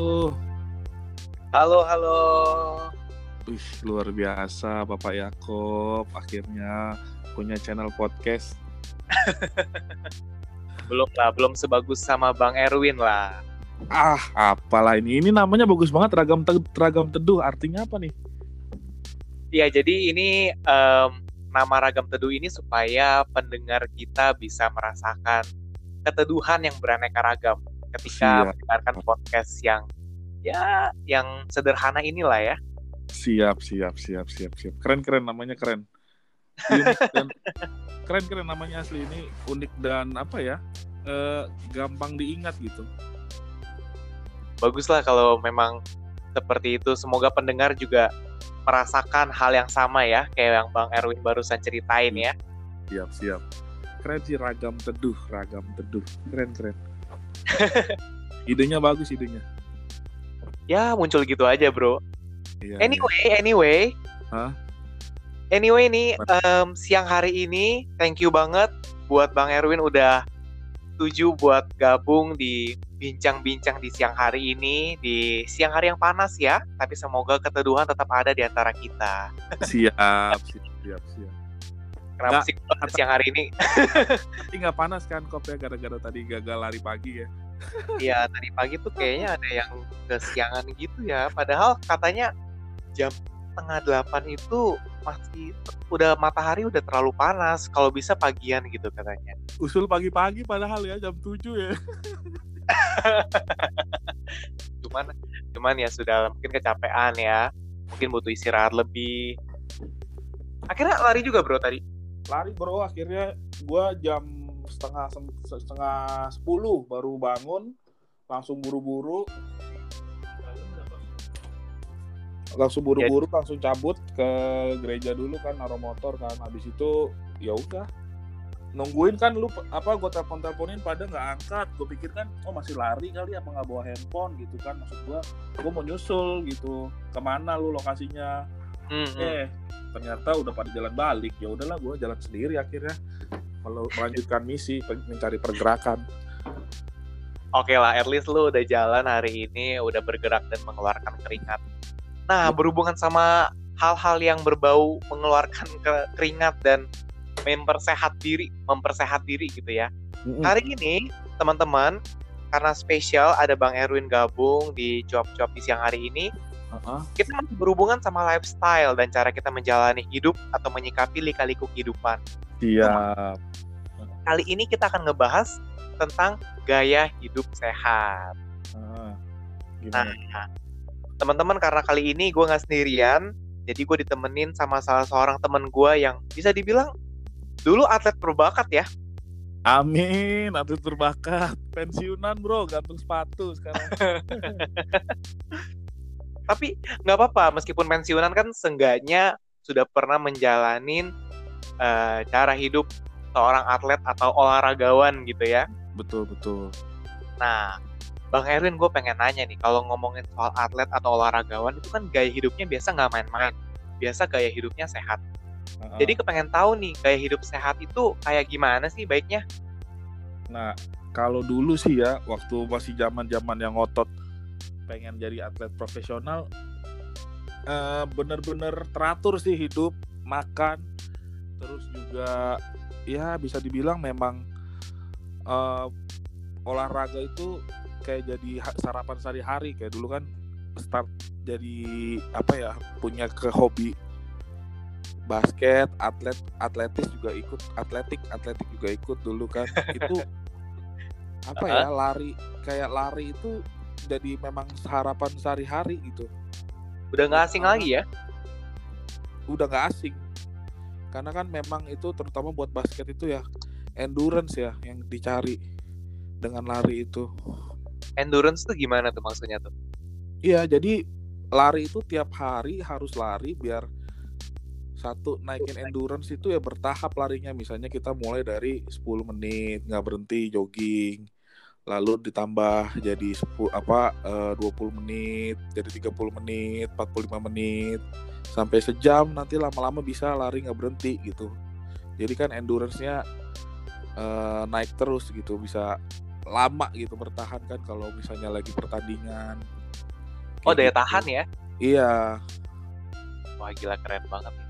Oh, Halo, halo. wih, luar biasa Bapak Yakob akhirnya punya channel podcast. Belum lah, belum sebagus sama Bang Erwin lah. Ah, apalah ini? Ini namanya bagus banget ragam te- ragam teduh. Artinya apa nih? Iya, jadi ini em, nama ragam teduh ini supaya pendengar kita bisa merasakan keteduhan yang beraneka ragam ketika Siap. mendengarkan podcast yang ya yang sederhana inilah ya. Siap, siap, siap, siap, siap. Keren, keren namanya keren. Dan keren, keren namanya asli ini unik dan apa ya? eh, gampang diingat gitu. Baguslah kalau memang seperti itu. Semoga pendengar juga merasakan hal yang sama ya, kayak yang Bang Erwin barusan ceritain ya. Siap, siap. Keren sih ragam teduh, ragam teduh. Keren, keren. idenya bagus idenya. Ya, muncul gitu aja, Bro. Iya, iya. Anyway, anyway. Hah? Anyway nih em, siang hari ini thank you banget buat Bang Erwin udah setuju buat gabung di bincang-bincang di siang hari ini di siang hari yang panas ya. Tapi semoga keteduhan tetap ada di antara kita. siap, siap, siap, siap. Kenapa Nggak, sih kok siang hari ini? Tapi nggak panas kan kop ya gara-gara tadi gagal lari pagi ya. Iya tadi pagi tuh kayaknya ada yang kesiangan gitu ya. Padahal katanya jam setengah delapan itu masih udah matahari udah terlalu panas. Kalau bisa pagian gitu katanya. Usul pagi-pagi padahal ya jam 7 ya. cuman cuman ya sudah mungkin kecapean ya mungkin butuh istirahat lebih akhirnya lari juga bro tadi Lari bro. Akhirnya gua jam setengah setengah 10 baru bangun langsung buru-buru. Langsung buru-buru langsung cabut ke gereja dulu kan naruh motor kan. Habis itu ya udah. Nungguin kan lu apa gue telepon teleponin pada nggak angkat. Gue pikir kan oh masih lari kali apa nggak bawa handphone? Gitu kan. Maksud gue gue mau nyusul gitu. Ke mana lu lokasinya Eh ternyata udah pada jalan balik. Ya udahlah gue jalan sendiri akhirnya. Mel- melanjutkan misi mencari pergerakan. Oke lah at least lu udah jalan hari ini udah bergerak dan mengeluarkan keringat. Nah berhubungan sama hal-hal yang berbau mengeluarkan ke- keringat dan mempersehat diri mempersehat diri gitu ya. Hari ini teman-teman karena spesial ada Bang Erwin gabung di cuap-cuap di siang hari ini Heeh. kita masih berhubungan sama lifestyle dan cara kita menjalani hidup atau menyikapi lika-liku kehidupan. siap Kali ini kita akan ngebahas tentang gaya hidup sehat. Ah, Nah, teman-teman karena kali ini gue nggak sendirian, jadi gue ditemenin sama salah seorang temen gue yang bisa dibilang dulu atlet berbakat ya. amin atlet berbakat pensiunan bro gantung sepatu sekarang Tapi nggak apa-apa, meskipun pensiunan kan seenggaknya sudah pernah menjalanin eh, cara hidup seorang atlet atau olahragawan gitu ya. betul betul Nah, Bang Erwin gue pengen nanya nih, kalau ngomongin soal atlet atau olahragawan itu kan gaya hidupnya biasa nggak main-main, biasa gaya hidupnya sehat. Heeh. Jadi kepengen tahu nih, gaya hidup sehat itu kayak gimana sih baiknya? Nah, kalau dulu sih ya, waktu masih zaman-zaman yang ngotot pengen jadi atlet profesional, eh, bener-bener teratur sih hidup, makan, terus juga ya bisa dibilang memang eh, olahraga itu kayak jadi sarapan sehari-hari kayak dulu kan start jadi apa ya punya ke hobi basket, atlet, atletis juga ikut, atletik, atletik juga ikut dulu kan. Itu apa ya lari kayak lari itu jadi memang harapan sehari-hari gitu. Udah nggak asing Karena- lagi ya? Udah nggak asing. Karena kan memang itu terutama buat basket itu ya endurance ya yang dicari dengan lari itu. Endurance tuh gimana tuh maksudnya tuh? Iya, jadi lari itu tiap hari harus lari biar satu naikin endurance itu ya bertahap larinya. Misalnya kita mulai dari 10 menit nggak berhenti jogging. Lalu ditambah jadi 10 apa eh, 20 menit, jadi 30 menit, 45 menit sampai sejam nanti lama-lama bisa lari nggak berhenti gitu. Jadi kan endurance-nya eh, naik terus gitu, bisa lama gitu bertahan kan kalau misalnya lagi pertandingan Oh, daya gitu. tahan ya? Iya. Wah, gila keren banget nih.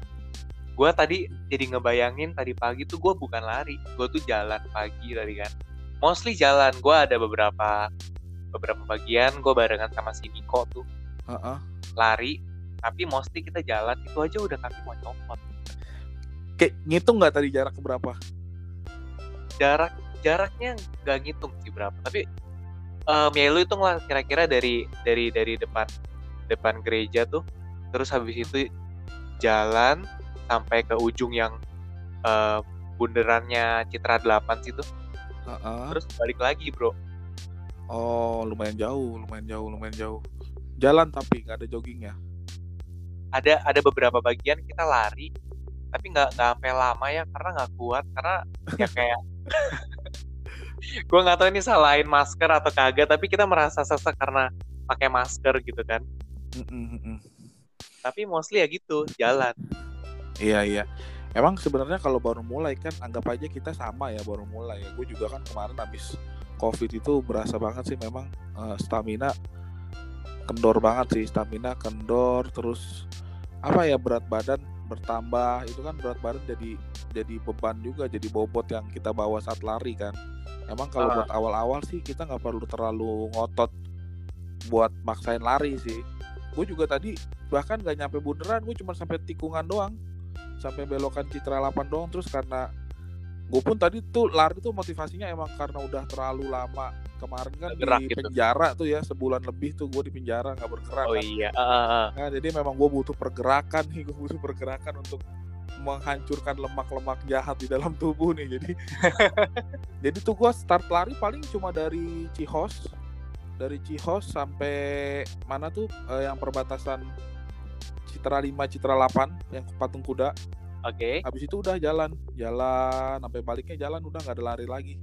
Gue tadi jadi ngebayangin tadi pagi tuh gue bukan lari, gue tuh jalan pagi tadi kan. Mostly jalan, gue ada beberapa beberapa bagian gue barengan sama si Niko tuh Heeh. lari, tapi mostly kita jalan itu aja udah kaki mau copot. Kayak ngitung nggak tadi jarak berapa? Jarak jaraknya nggak ngitung sih berapa, tapi um, ya lu hitung lah kira-kira dari dari dari depan depan gereja tuh, terus habis itu jalan sampai ke ujung yang eh, bundarannya Citra 8 situ, Heeh. terus balik lagi bro. Oh, lumayan jauh, lumayan jauh, lumayan jauh. Jalan tapi nggak ada joggingnya. Ada ada beberapa bagian kita lari, tapi nggak nggak sampai lama ya karena nggak kuat karena ya kayak gue nggak tahu ini salahin masker atau kagak tapi kita merasa sesek karena pakai masker gitu kan mm-mm. tapi mostly ya gitu jalan Iya iya. Emang sebenarnya kalau baru mulai kan anggap aja kita sama ya baru mulai ya. Gue juga kan kemarin habis covid itu berasa banget sih memang eh, stamina kendor banget sih stamina kendor terus apa ya berat badan bertambah itu kan berat badan jadi jadi beban juga jadi bobot yang kita bawa saat lari kan. Emang kalau Ah. buat awal-awal sih kita nggak perlu terlalu ngotot buat maksain lari sih. Gue juga tadi bahkan gak nyampe bundaran gue cuma sampai tikungan doang sampai belokan Citra 8 doang terus karena gue pun tadi tuh lari tuh motivasinya emang karena udah terlalu lama kemarin kan gerak di gitu. penjara tuh ya sebulan lebih tuh gue di penjara nggak bergerak oh kan. iya ah. Nah, jadi memang gue butuh pergerakan nih gue butuh pergerakan untuk menghancurkan lemak-lemak jahat di dalam tubuh nih jadi jadi tuh gue start lari paling cuma dari Cihos dari Cihos sampai mana tuh eh, yang perbatasan Citra 5 Citra 8 yang patung kuda. Oke. Habis itu udah jalan jalan sampai baliknya jalan udah nggak ada lari lagi.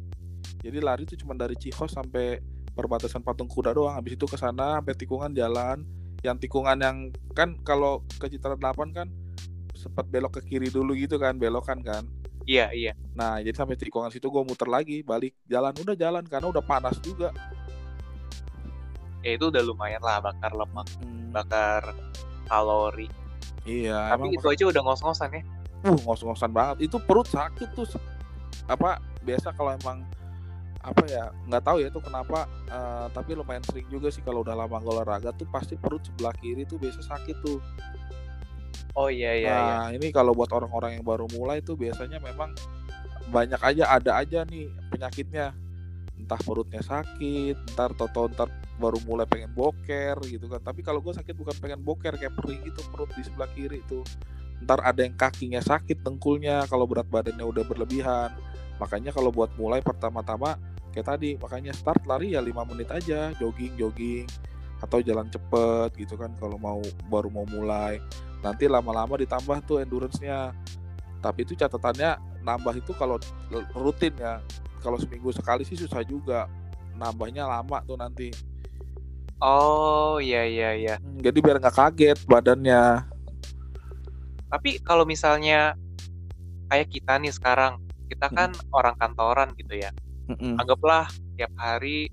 Jadi lari itu cuma dari Cihos sampai perbatasan patung kuda doang. Habis itu ke sana sampai tikungan jalan. Yang tikungan yang kan kalau ke Citra 8 kan sempat belok ke kiri dulu gitu kan belokan kan. Iya iya. Nah jadi sampai tikungan situ gue muter lagi balik jalan. Udah jalan karena udah panas juga. Ya itu udah lumayan lah bakar lemak Hmm, bakar kalori. Iya tapi emang itu aja udah ngos-ngosan ya. Uh ngos-ngosan banget. Itu perut sakit tuh apa biasa kalau emang apa ya nggak tahu ya itu kenapa eh, tapi lumayan sering juga sih kalau udah lama olahraga tuh pasti perut sebelah kiri tuh biasa sakit tuh. Oh iya iya iya. nah ini kalau buat orang-orang yang baru mulai tuh biasanya memang banyak aja ada aja nih penyakitnya entah perutnya sakit ntar toto ntar baru mulai pengen boker gitu kan. Tapi kalau gue sakit bukan pengen boker kayak perih gitu perut di sebelah kiri tuh. Ntar ada yang kakinya sakit dengkulnya kalau berat badannya udah berlebihan. Makanya kalau buat mulai pertama-tama kayak tadi makanya start lari ya lima menit aja jogging jogging atau jalan cepet gitu kan kalau mau baru mau mulai. Nanti lama-lama ditambah tuh endurance-nya. Tapi itu catatannya nambah itu kalau rutin ya. Kalau seminggu sekali sih susah juga. Nambahnya lama tuh nanti. Oh iya iya iya. Hmm, jadi biar nggak kaget badannya. Tapi kalau misalnya kayak kita nih sekarang kita kan orang kantoran gitu ya. Mm-mm. anggaplah tiap hari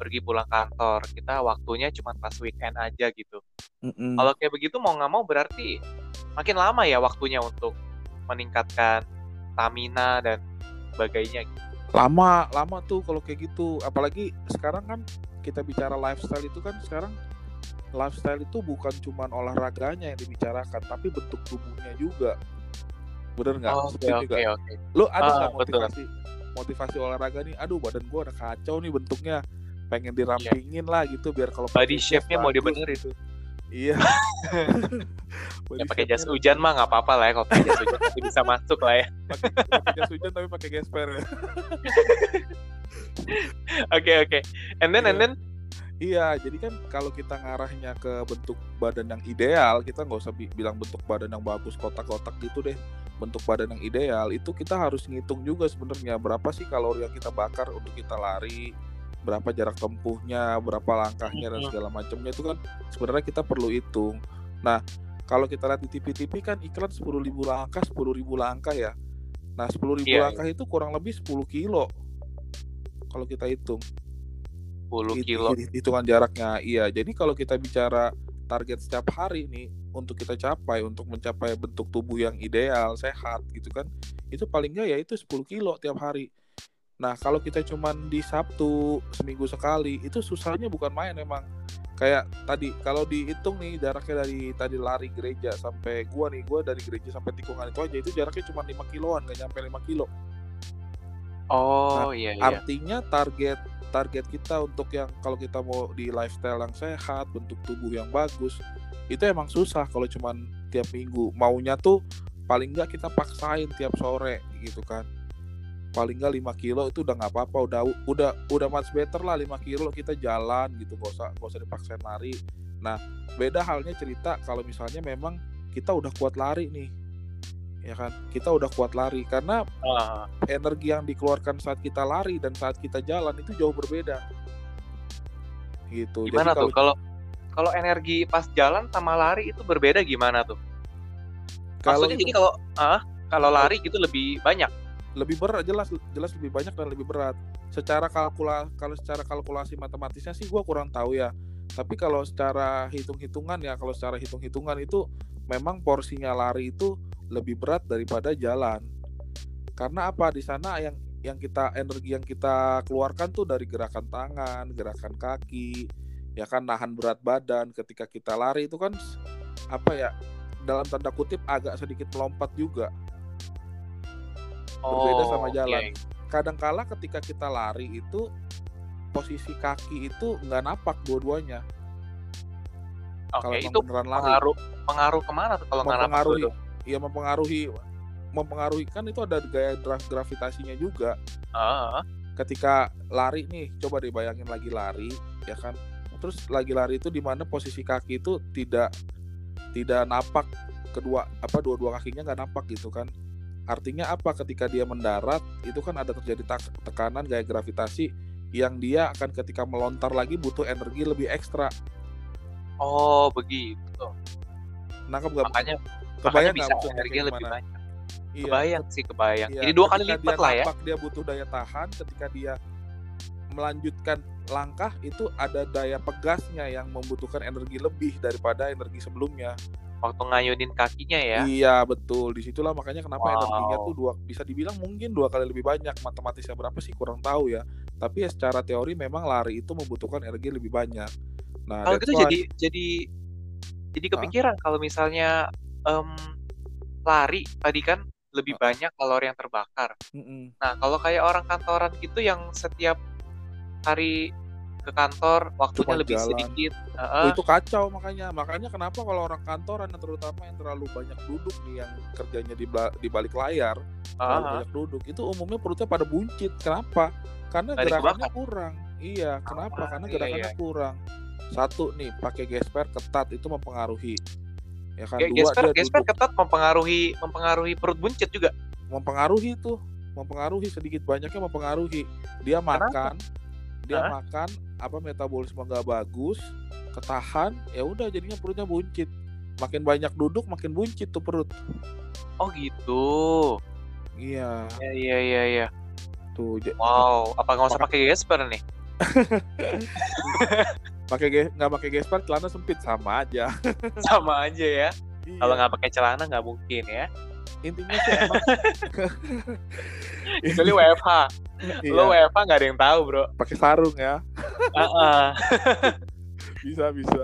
pergi pulang kantor kita waktunya cuma pas weekend aja gitu. Mm-mm. kalau kayak begitu mau nggak mau berarti makin lama ya waktunya untuk meningkatkan stamina dan sebagainya gitu. lama lama tuh kalau kayak gitu apalagi sekarang kan kita bicara lifestyle itu kan sekarang lifestyle itu bukan cuma olahraganya yang dibicarakan tapi bentuk tubuhnya juga bener nggak Oh, oke Setuju oke nggak? oke lo ada Ah, nggak betul. motivasi motivasi olahraga nih aduh badan gua udah kacau nih bentuknya pengen dirampingin lah gitu biar kalau Body shape-nya mau dibenerin. gitu. Iya. Ya pakai jas hujan mah nggak apa-apa lah ya kalau pakai jas hujan tapi bisa masuk lah ya. Pakai jas hujan tapi pakai gesper ya. Oke oke. And then and Iya. then? Iya, jadi kan kalau kita ngarahnya ke bentuk badan yang ideal, kita nggak usah bi- bilang bentuk badan yang bagus kotak-kotak gitu deh. Bentuk badan yang ideal itu kita harus ngitung juga sebenarnya berapa sih kalori yang kita bakar untuk kita lari, berapa jarak tempuhnya, berapa langkahnya dan Mhm. segala macamnya itu kan sebenarnya kita perlu hitung. Nah, kalau kita lihat di TV-TV kan iklan 10.000 langkah, 10.000 langkah ya. Nah, 10.000 Iya, langkah itu kurang lebih 10 kilo kalau kita hitung. 10 Hit- kilo. hit- hitungan jaraknya iya jadi kalau kita bicara target setiap hari nih untuk kita capai untuk mencapai bentuk tubuh yang ideal sehat gitu kan itu paling nggak ya itu 10 kilo tiap hari nah kalau kita cuman di Sabtu seminggu sekali itu susahnya bukan main emang. Kayak tadi kalau dihitung nih jaraknya dari tadi lari gereja sampai gua nih gua dari gereja sampai tikungan itu aja itu jaraknya cuma 5 kiloan nggak nyampe 5 kilo. Oh iya iya. artinya target target kita untuk yang kalau kita mau di lifestyle yang sehat bentuk tubuh yang bagus itu emang susah kalau cuman tiap minggu. Maunya tuh paling nggak kita paksain tiap sore gitu kan paling nggak 5 kilo itu udah nggak apa-apa udah udah udah much better lah 5 kilo kita jalan gitu gak usah gak usah dipaksain lari. Nah beda halnya cerita kalau misalnya memang kita udah kuat lari nih ya kan? Kita udah kuat lari karena Ah, energi yang dikeluarkan saat kita lari dan saat kita jalan itu jauh berbeda. Gitu gimana jadi tuh? kalau kalau energi pas jalan sama lari itu berbeda gimana tuh? kalau Maksudnya jadi kalau ah kalau lari gitu lebih banyak. Lebih berat jelas jelas lebih banyak dan lebih berat. Secara kalkula kalau secara kalkulasi matematisnya sih gua kurang tahu ya. Tapi kalau secara hitung-hitungan ya kalau secara hitung-hitungan itu memang porsinya lari itu lebih berat daripada jalan. Karena apa? Di sana yang yang kita energi yang kita keluarkan tuh dari gerakan tangan gerakan kaki ya kan nahan berat badan. Ketika kita lari itu kan apa ya dalam tanda kutip agak sedikit melompat juga berbeda Oh, sama jalan. iya, iya. Kadangkala ketika kita lari itu posisi kaki itu nggak napak dua-duanya. Oke, kalau itu beneran lari, pengaruh pengaruh ke mana tuh kalau nggak napak mempengaruhi, dulu? ya mempengaruhi, mempengaruhi kan itu ada gaya dra- gravitasinya juga. Ah, Ketika lari nih, coba dibayangin lagi lari, ya kan. Terus lagi lari itu di mana posisi kaki itu tidak tidak napak kedua apa dua-dua kakinya nggak napak gitu kan. Artinya apa? Ketika dia mendarat itu kan ada terjadi tekanan gaya gravitasi yang dia akan ketika melontar lagi butuh energi lebih ekstra. oh begitu. Nangkep gak? Makanya Kebayang makanya bisa energi lebih gimana? banyak. Iya. Kebayang sih kebayang. Iya, Jadi dua kali ketika lipat dia lah ya. dia butuh daya tahan. Ketika dia melanjutkan langkah itu ada daya pegasnya yang membutuhkan energi lebih daripada energi sebelumnya. Waktu ngayunin kakinya ya. Iya betul. Di situlah makanya kenapa Wow. energinya tuh dua bisa dibilang mungkin dua kali lebih banyak. Matematisnya berapa sih kurang tahu ya. Tapi ya secara teori memang lari itu membutuhkan energi lebih banyak. Nah, Kalau gitu jadi jadi jadi kepikiran kalau misalnya em, lari tadi kan lebih banyak kalori yang terbakar. Mm-mm. Nah, kalau kayak orang kantoran gitu yang setiap hari ke kantor waktunya Cuma lebih jalan. sedikit. Heeh. itu kacau makanya makanya kenapa kalau orang kantoran terutama yang terlalu banyak duduk nih yang kerjanya di, di balik layar terlalu Heeh. banyak duduk itu umumnya perutnya pada buncit kenapa karena Nggak gerakannya dikeluarkan. kurang iya kenapa Ah, karena iya, gerakannya iya. kurang satu nih pakai gesper ketat itu mempengaruhi ya kan dua Gesper, gesper duduk ketat mempengaruhi mempengaruhi perut buncit juga. mempengaruhi tuh mempengaruhi sedikit banyaknya mempengaruhi dia makan dia Hah? makan apa metabolisme nggak bagus ketahan ya udah jadinya perutnya buncit makin banyak duduk makin buncit tuh perut Oh gitu. iya Ya iya iya iya. tuh Wow, apa nggak usah pakai gesper nih? pakai nggak pakai gesper celana sempit sama aja Sama aja ya. Iya. Kalau nggak pakai celana nggak mungkin ya. Intinya sih emang Kecuali WFH. iya, Lo WFH nggak ada yang tahu bro. pakai sarung ya Heeh. bisa bisa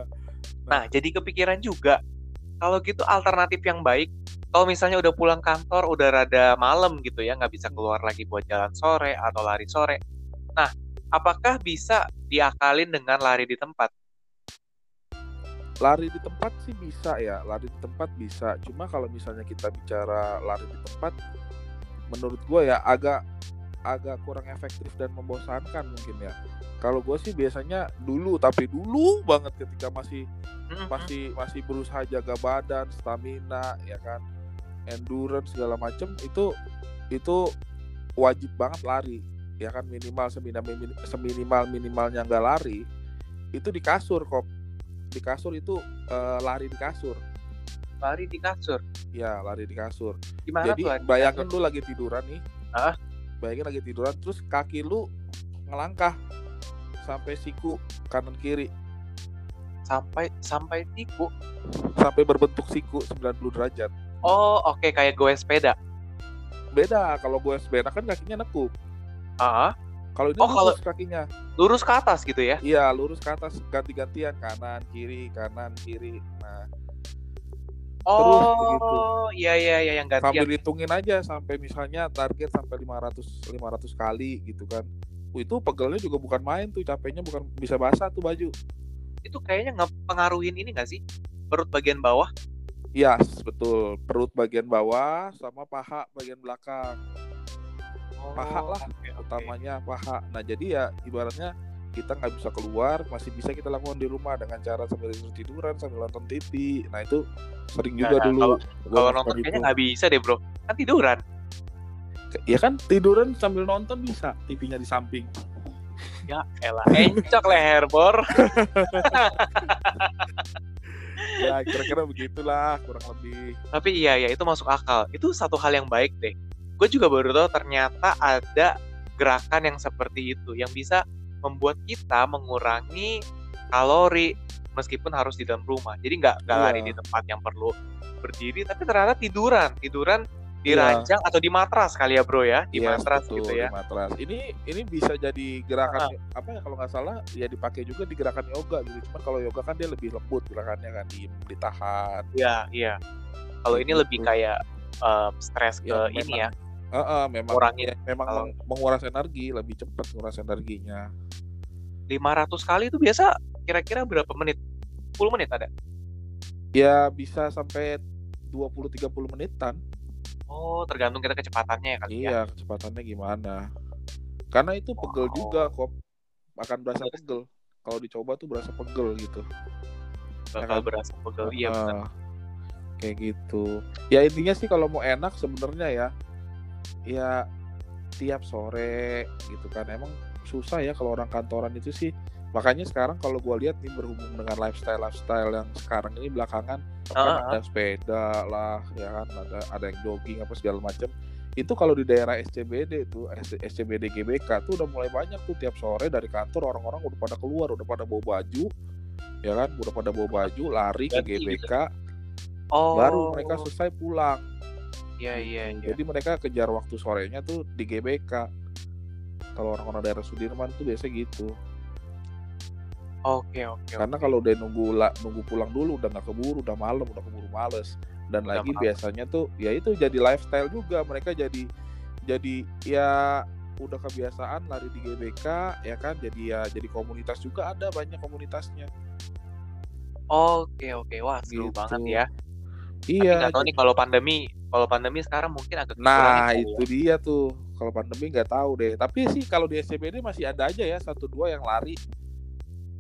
Nah, jadi kepikiran juga kalau gitu alternatif yang baik kalau misalnya udah pulang kantor udah rada malam gitu ya nggak bisa keluar lagi buat jalan sore atau lari sore. Nah, apakah bisa diakalin dengan lari di tempat? Lari di tempat sih bisa ya lari di tempat bisa. Cuma kalau misalnya kita bicara lari di tempat menurut gue ya agak agak kurang efektif dan membosankan mungkin ya. Kalau gue sih biasanya dulu tapi dulu banget ketika masih Hmm, masih masih berusaha jaga badan stamina ya kan endurance segala macem itu itu wajib banget lari ya kan. Minimal seminimal seminimal minimalnya nggak lari itu di kasur kok di kasur itu eh, lari di kasur lari di kasur. ya lari di kasur Gimana jadi tuh? bayangin lu lagi tiduran nih Hah? bayangin lagi tiduran terus kaki lu ngelangkah sampai siku kanan kiri Sampai sampai siku. sampai berbentuk siku 90 derajat. Oh, oke kayak gue sepeda. Beda kalau gue sepeda kan kakinya nekuk. Ah, Kalau ini Oh, kalau- lurus kakinya. lurus ke atas gitu ya. Iya, lurus ke atas ganti-gantian kanan kiri kanan kiri. Nah, begitu. Oh, iya iya iya yang gantian. sambil hitungin aja sampai misalnya target sampai 500 500 kali gitu kan. Wih, itu pegelnya juga bukan main tuh, capeknya bukan bisa basah tuh baju. Itu kayaknya ngepengaruhin ini gak sih? Perut bagian bawah. Iya, betul. Perut bagian bawah sama paha bagian belakang. Paha lah, Oh, oke. Utamanya paha. Nah, jadi ya ibaratnya kita nggak bisa keluar, masih bisa kita lakukan di rumah dengan cara sambil tiduran, sambil nonton TV. Nah, itu sering juga Nah, dulu. kalau- Kalau nonton kayaknya nggak bisa deh bro. Kan tiduran. Ya kan tiduran sambil nonton bisa, TV-nya di samping. Ya elah, encok leher bor. Ya, kira-kira begitulah kurang lebih. Tapi iya ya itu masuk akal. Itu satu hal yang baik deh. Gue juga baru tahu ternyata ada gerakan yang seperti itu yang bisa membuat kita mengurangi kalori meskipun harus di dalam rumah. Jadi nggak nggak Iya. lari di tempat yang perlu berdiri, tapi ternyata tiduran, tiduran di ranjang atau di matras kali ya bro ya, di Iya, matras betul, gitu di ya. matras. Ini ini bisa jadi gerakan apa ya kalau nggak salah ya dipakai juga di gerakan yoga gitu. Cuman kalau yoga kan dia lebih lembut gerakannya kan diem, ditahan. Iya iya. Kalau ini Gitu. lebih kayak em, stres ke Ya, ini ya, Heeh, memang Ngurangin ya, memang meng- menguras energi, lebih cepat menguras energinya. 500 kali itu biasa kira-kira berapa menit? 10 menit ada? Ya bisa sampai 20 30 menitan. Oh, tergantung kita kecepatannya ya kali ya. Iya, kecepatannya gimana? Karena itu pegel Wow. juga kok. Akan berasa pegel. Kalau dicoba tuh berasa pegel gitu. Bakal kan? berasa pegel. Iya benar. Ah, Kayak gitu. Ya intinya sih kalau mau enak sebenarnya ya, ya tiap sore gitu kan. Emang susah ya kalau orang kantoran itu sih. Makanya sekarang kalau gue lihat nih berhubung dengan lifestyle lifestyle yang sekarang ini belakangan kan Ah, ada sepeda lah, ya kan ada ada yang jogging apa segala macam. Itu kalau di daerah SCBD tuh SCBD GBK tuh udah mulai banyak tuh tiap sore dari kantor orang-orang udah pada keluar, udah pada bawa baju, ya kan, udah pada bawa baju lari ke. GBK, Oh. baru mereka selesai pulang. Iya iya iya. Jadi mereka kejar waktu sorenya tuh di GBK. Kalau orang-orang daerah Sudirman tuh biasa gitu. Oke oke. Karena kalau udah nunggu nunggu pulang dulu udah nggak keburu, udah malam, udah keburu males. Dan Udah lagi malam. biasanya tuh ya itu jadi lifestyle juga. Mereka jadi jadi ya udah kebiasaan lari di GBK ya kan jadi ya jadi komunitas juga ada banyak komunitasnya Oke oke. Wah seru Gitu. banget ya. Tapi iya nggak tahu nih kalau pandemi, kalau pandemi sekarang mungkin agak Nah, kali itu dia tuh. Kalau pandemi nggak tahu deh. Tapi sih kalau di SCBD masih ada aja ya satu dua yang lari. ya.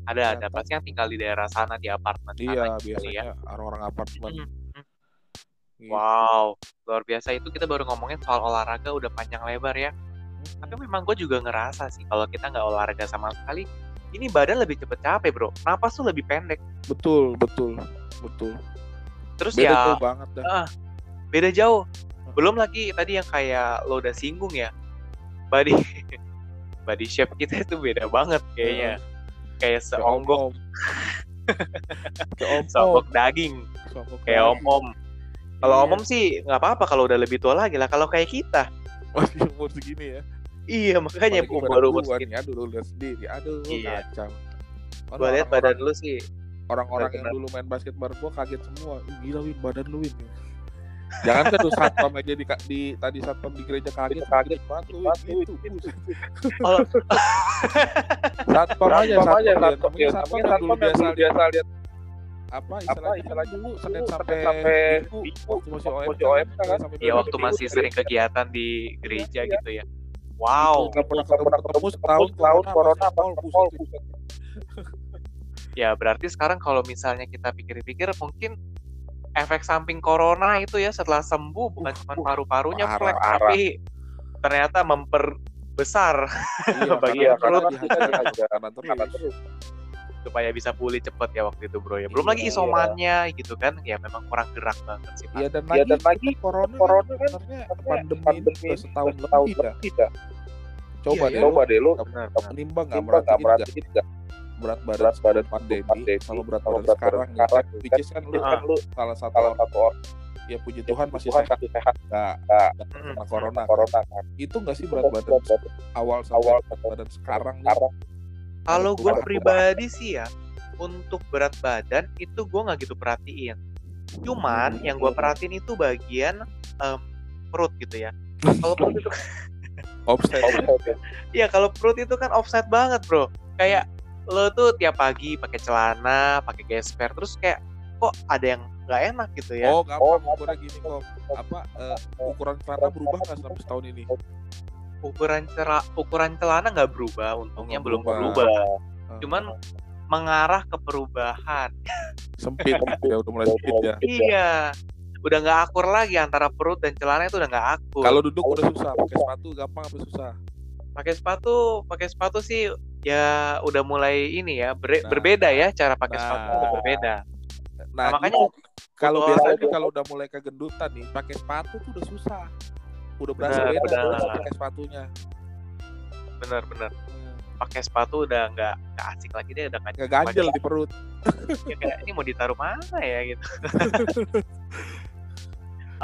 Ada ada. Pasti yang tinggal di daerah sana di apartemen sana Iya, gitu ya. biasanya orang-orang apartemen. Mm, mm. Gitu. Wow, luar biasa itu kita baru ngomongin soal olahraga udah panjang lebar ya. Tapi memang gue juga ngerasa sih kalau kita nggak olahraga sama sekali, ini badan lebih cepet capek bro. Napas tuh lebih pendek. Betul, betul, betul. Terus Beda ya banget dah. Beda jauh. Belum lagi tadi yang kayak lo udah singgung ya, body body shape kita itu beda banget kayaknya. Kayak Kayak seonggok, seonggok daging, Seonggok kayak daging. om-om. Kalau Iya. om-om sih nggak apa-apa kalau udah lebih tua lagi lah. Kalau kayak kita, masih umur segini ya. iya makanya Apalagi baru umur badan segini. aduh lu lihat sendiri. Aduh, Iya. kacau. Gue lihat badan lu sih orang-orang yang dulu main basket bareng gua kaget semua. Gila Win, badan lu Win. Jangan kan tuh satpam aja di, di tadi satpam di gereja kaget kaget banget lu Win. Itu. Oh. satpam aja Satpam satpam aja, ya. satpam ya. satpam Namanya yang dulu satpam biasa dulu biasa lihat apa apa istilahnya istilahnya dulu Senin sampai waktu masih OMK kan? ya waktu masih sering kegiatan di gereja gitu ya. Wow, nggak pernah pernah ketemu setahun setahun corona buset. ya berarti sekarang kalau misalnya kita pikir-pikir mungkin efek samping corona itu ya setelah sembuh bukan Uh, cuma uh, paru-parunya parah. tapi ternyata memperbesar iya, Bagian perut. Kanan terus supaya bisa pulih cepet ya waktu itu bro ya. Belum Iya. lagi isomannya gitu kan ya memang kurang gerak banget sih Pak. Iya dan Iya, lagi, dan lagi corona, corona kan sebenarnya pandemi, pandemi setahun setahun lebih lebih dah. Coba Iya, deh, iya. coba deh lu menimbang nggak merhatiin nggak berat badan berat badan pandemi, pandemi sama berat badan berat sekarang badan nih, sekarang kan, which is kan lu kan lu salah satu salah orang satu orang. Ya puji Tuhan masih Tuhan sehat. sehat. Nggak nggak. kena corona kan. corona kan. Itu nggak sih berat badan awal awal berat badan sekarang Kalau gue pribadi sih ya, untuk berat badan itu gue nggak gitu perhatiin. Cuman yang gue perhatiin itu bagian em, perut gitu ya. Kalau perut itu, offset. Iya kalau perut itu kan offset banget bro. Kayak lo tuh tiap pagi pakai celana, pakai gesper, terus kayak kok ada yang nggak enak gitu ya. oh gampang ukurnya gini kok apa eh, ukuran celana berubah nggak selama setahun ini Ukuran cera, ukuran celana nggak berubah, untungnya belum berubah. berubah. Eh, Cuman mengarah ke perubahan. sempit ya udah mulai sempit ya Iya. Udah nggak akur lagi antara perut dan celana itu udah nggak akur. kalau duduk udah susah pakai sepatu gampang apa susah pakai sepatu pakai sepatu sih ya udah mulai ini ya ber- Nah. berbeda ya cara pakai Nah. sepatu udah berbeda nah, Nah, makanya gitu. kalau butuh biasanya kalau udah mulai kegendutan nih pakai sepatu tuh udah susah udah berasa Benar, beda benar. tuh pakai sepatunya bener-bener Hmm. pakai sepatu udah nggak nggak asik lagi deh udah nggak ganjel di perut ya, kayak ini mau ditaruh mana ya gitu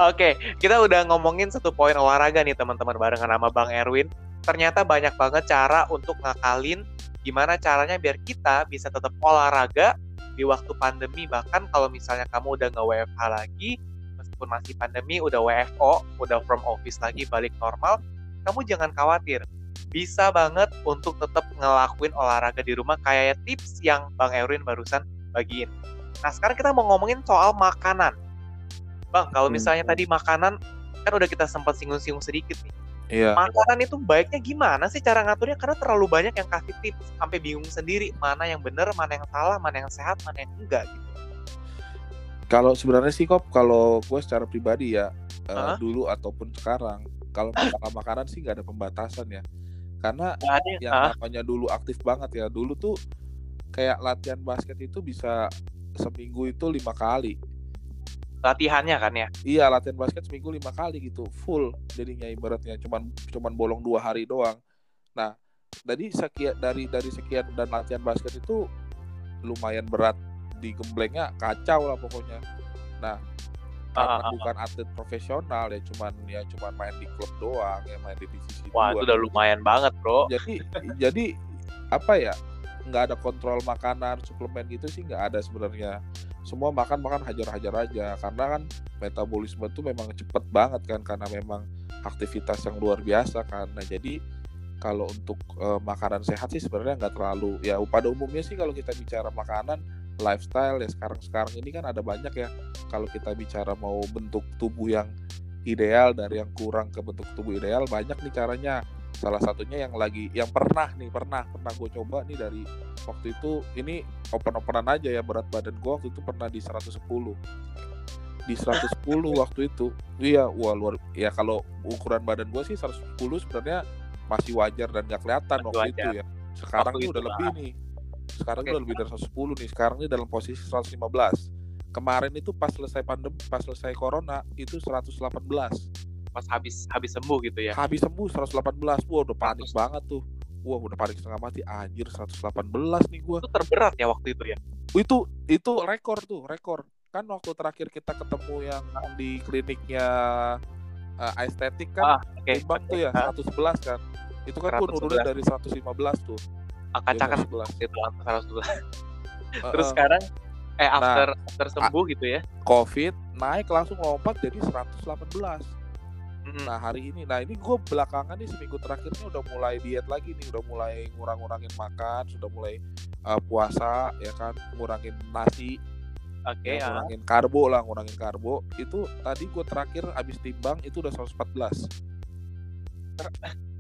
Oke, kita udah ngomongin satu poin olahraga nih teman-teman barengan sama Bang Erwin. Ternyata banyak banget cara untuk ngakalin gimana caranya biar kita bisa tetap olahraga di waktu pandemi. Bahkan kalau misalnya kamu udah nge WFH lagi, meskipun masih pandemi, udah WFO, udah from office lagi balik normal, kamu jangan khawatir. Bisa banget untuk tetap ngelakuin olahraga di rumah kayak tips yang Bang Erwin barusan bagiin. Nah, sekarang kita mau ngomongin soal makanan. Bang, kalau Hmm. misalnya tadi makanan kan udah kita sempat singgung-singgung sedikit nih. Iya Makanan itu baiknya gimana sih cara ngaturnya? Karena terlalu banyak yang kasih tips sampai bingung sendiri mana yang benar, mana yang salah, mana yang sehat, mana yang enggak gitu. kalau sebenarnya sih kok kalau gue secara pribadi ya eh, Hah? dulu ataupun sekarang kalau masalah makanan sih nggak ada pembatasan ya karena ada yang yang ah, namanya dulu aktif banget ya dulu tuh kayak latihan basket itu bisa seminggu itu lima kali latihannya kan ya. iya latihan basket seminggu lima kali gitu full jadinya ibaratnya cuman cuman bolong dua hari doang nah dari sekian dari dari sekian dan latihan basket itu lumayan berat di gemblengnya kacau lah pokoknya nah Ah, karena ah. bukan atlet profesional ya cuman ya cuman main di klub doang ya main di divisi Wah, itu dua udah lumayan banget, Bro. jadi jadi apa ya nggak ada kontrol makanan suplemen gitu sih nggak ada sebenarnya. Semua makan makan hajar-hajar aja karena kan metabolisme itu memang cepet banget kan karena memang aktivitas yang luar biasa nah jadi kalau untuk eh, makanan sehat sih sebenarnya nggak terlalu ya pada umumnya sih kalau kita bicara makanan lifestyle ya sekarang-sekarang ini kan ada banyak ya. Kalau kita bicara mau bentuk tubuh yang ideal dari yang kurang ke bentuk tubuh ideal banyak nih caranya salah satunya yang lagi yang pernah nih pernah pernah gue coba nih dari waktu itu ini open openan aja ya berat badan gue waktu itu pernah di 110 di 110 waktu itu iya wah luar ya kalau ukuran badan gue sih 110 sebenarnya masih wajar dan gak kelihatan Masih waktu itu wajar. ya. Sekarang Waktu itu udah lah. lebih nih. Sekarang udah lebih dari 110 nih. Sekarang ini dalam posisi 115 kemarin itu pas selesai pandemi pas selesai corona itu 118 Pas habis habis sembuh gitu ya. habis sembuh 118 wah udah panik 100. banget tuh wah udah panik setengah mati anjir 118 nih gua Itu terberat ya waktu itu ya. itu itu rekor tuh rekor kan waktu terakhir kita ketemu yang di kliniknya uh, estetik kan Ah, oke. timbang tuh ya Ah, 111 kan itu kan 111. nurunin dari 115 tuh Kacakan Dia 111. itu angka 112. Terus Heeh. sekarang eh Nah. after after sembuh gitu ya. covid naik langsung lompat jadi 118 Nah hari ini, nah ini gue belakangan nih seminggu terakhir ini udah mulai diet lagi nih, udah mulai ngurang-ngurangin makan, sudah mulai uh, puasa ya kan, ngurangin nasi, Oke, ya, ah. ngurangin karbo lah, ngurangin karbo. Itu tadi gue terakhir habis timbang itu udah 114.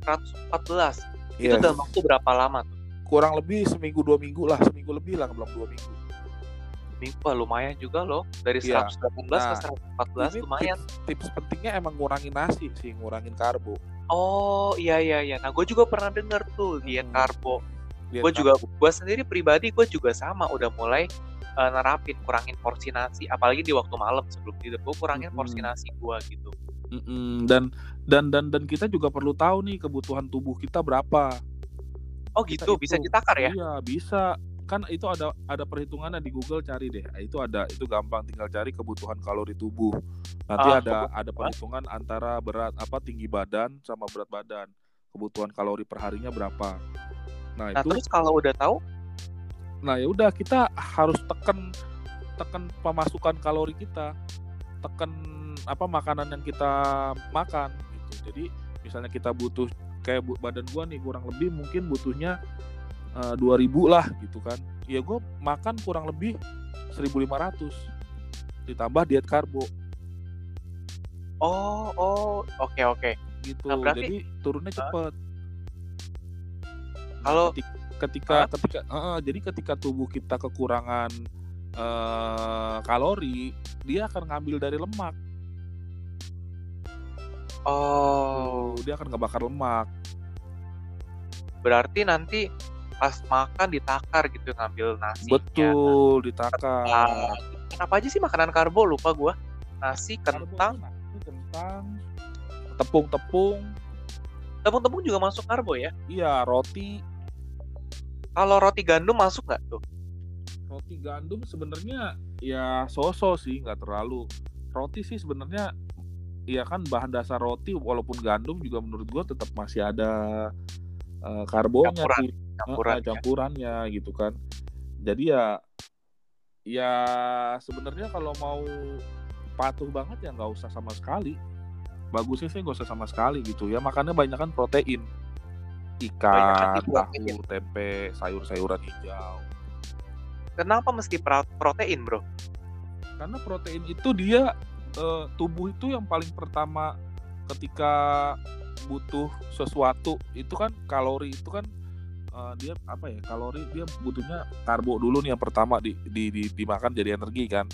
114. Iya, Itu dalam waktu berapa lama tuh? kurang lebih seminggu dua minggu lah, seminggu lebih lah, belum dua minggu. Minggu wah, lumayan juga loh. Dari Iya. 118 Nah, ke 114 Ini lumayan. tips, tips pentingnya emang ngurangin nasi sih, ngurangin karbo. Oh iya iya iya. Nah gue juga pernah denger tuh diet Hmm. karbo. Gue juga, gue sendiri pribadi gue juga sama udah mulai eh, nerapin kurangin porsi nasi. Apalagi di waktu malam sebelum tidur gue kurangin porsi Hmm. nasi gue gitu. Mm-mm. dan dan dan dan kita juga perlu tahu nih kebutuhan tubuh kita berapa Oh kita gitu, bisa itu ditakar ya? iya bisa kan itu ada ada perhitungannya di Google cari deh. Itu ada itu gampang tinggal cari kebutuhan kalori tubuh. Nanti Ah, ada kebutuhan. ada perhitungan antara berat apa tinggi badan sama berat badan. Kebutuhan kalori perharinya berapa. Nah Nah itu terus kalau udah tahu, nah ya udah kita harus tekan tekan pemasukan kalori kita. Tekan apa makanan yang kita makan gitu. Jadi misalnya kita butuh kayak badan gua nih kurang lebih mungkin butuhnya eh, 2000 lah gitu kan. Ya gua makan kurang lebih 1500 ditambah diet karbo. Oh oh oke oke. gitu Nah, berarti- jadi turunnya cepet. Nah, Kalau- ketik- ketika Hah? ketika eh, jadi ketika tubuh kita kekurangan eh, kalori dia akan ngambil dari lemak. Oh. Dia akan ngebakar lemak. Berarti nanti pas makan ditakar gitu ngambil nasi. betul ditakar. Nah, apa aja sih makanan karbo? Lupa gua. Nasi, kentang, nasi, kentang tepung-tepung. Tepung-tepung juga masuk karbo ya. iya roti. Kalau roti gandum masuk nggak tuh? roti gandum sebenarnya ya sosok sih nggak terlalu. Roti sih sebenarnya ya kan bahan dasar roti walaupun gandum juga menurut gua tetap masih ada eh, karbonya Campuran, sih Campuran. Ah, campurannya gitu kan jadi ya ya sebenarnya kalau mau patuh banget ya nggak usah sama sekali bagusnya sih nggak usah sama sekali gitu ya makannya banyak kan protein ikan di tahu protein. tempe sayur-sayuran hijau Kenapa mesti protein, Bro? karena protein itu dia eh, tubuh itu yang paling pertama ketika butuh sesuatu itu kan kalori itu kan eh, dia apa ya kalori dia butuhnya karbo dulu nih yang pertama di, di, di- dimakan jadi energi kan.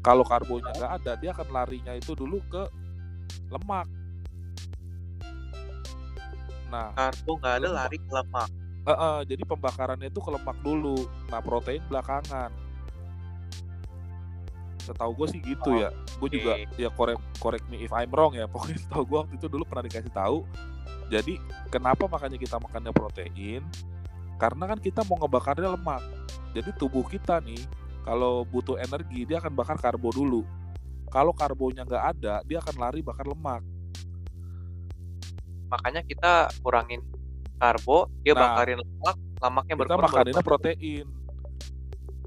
Kalau karbonya nggak ada dia akan larinya itu dulu ke lemak. Nah Karbo nggak ada Lemak. lari ke lemak. eh, eh, jadi pembakarannya itu ke lemak dulu. Nah protein belakangan. Setahu gue sih gitu ya. Gue juga ya correct correct me if I'm wrong ya. Pokoknya setahu gue waktu itu dulu pernah dikasih tahu. Jadi kenapa makanya kita makannya protein karena kan kita mau ngebakarnya lemak. Jadi tubuh kita nih kalau butuh energi dia akan bakar karbo dulu. Kalau karbonya nggak ada dia akan lari bakar lemak. Makanya kita kurangin karbo, dia Nah, bakarin lemak, lemaknya kita berkurang makaninnya protein.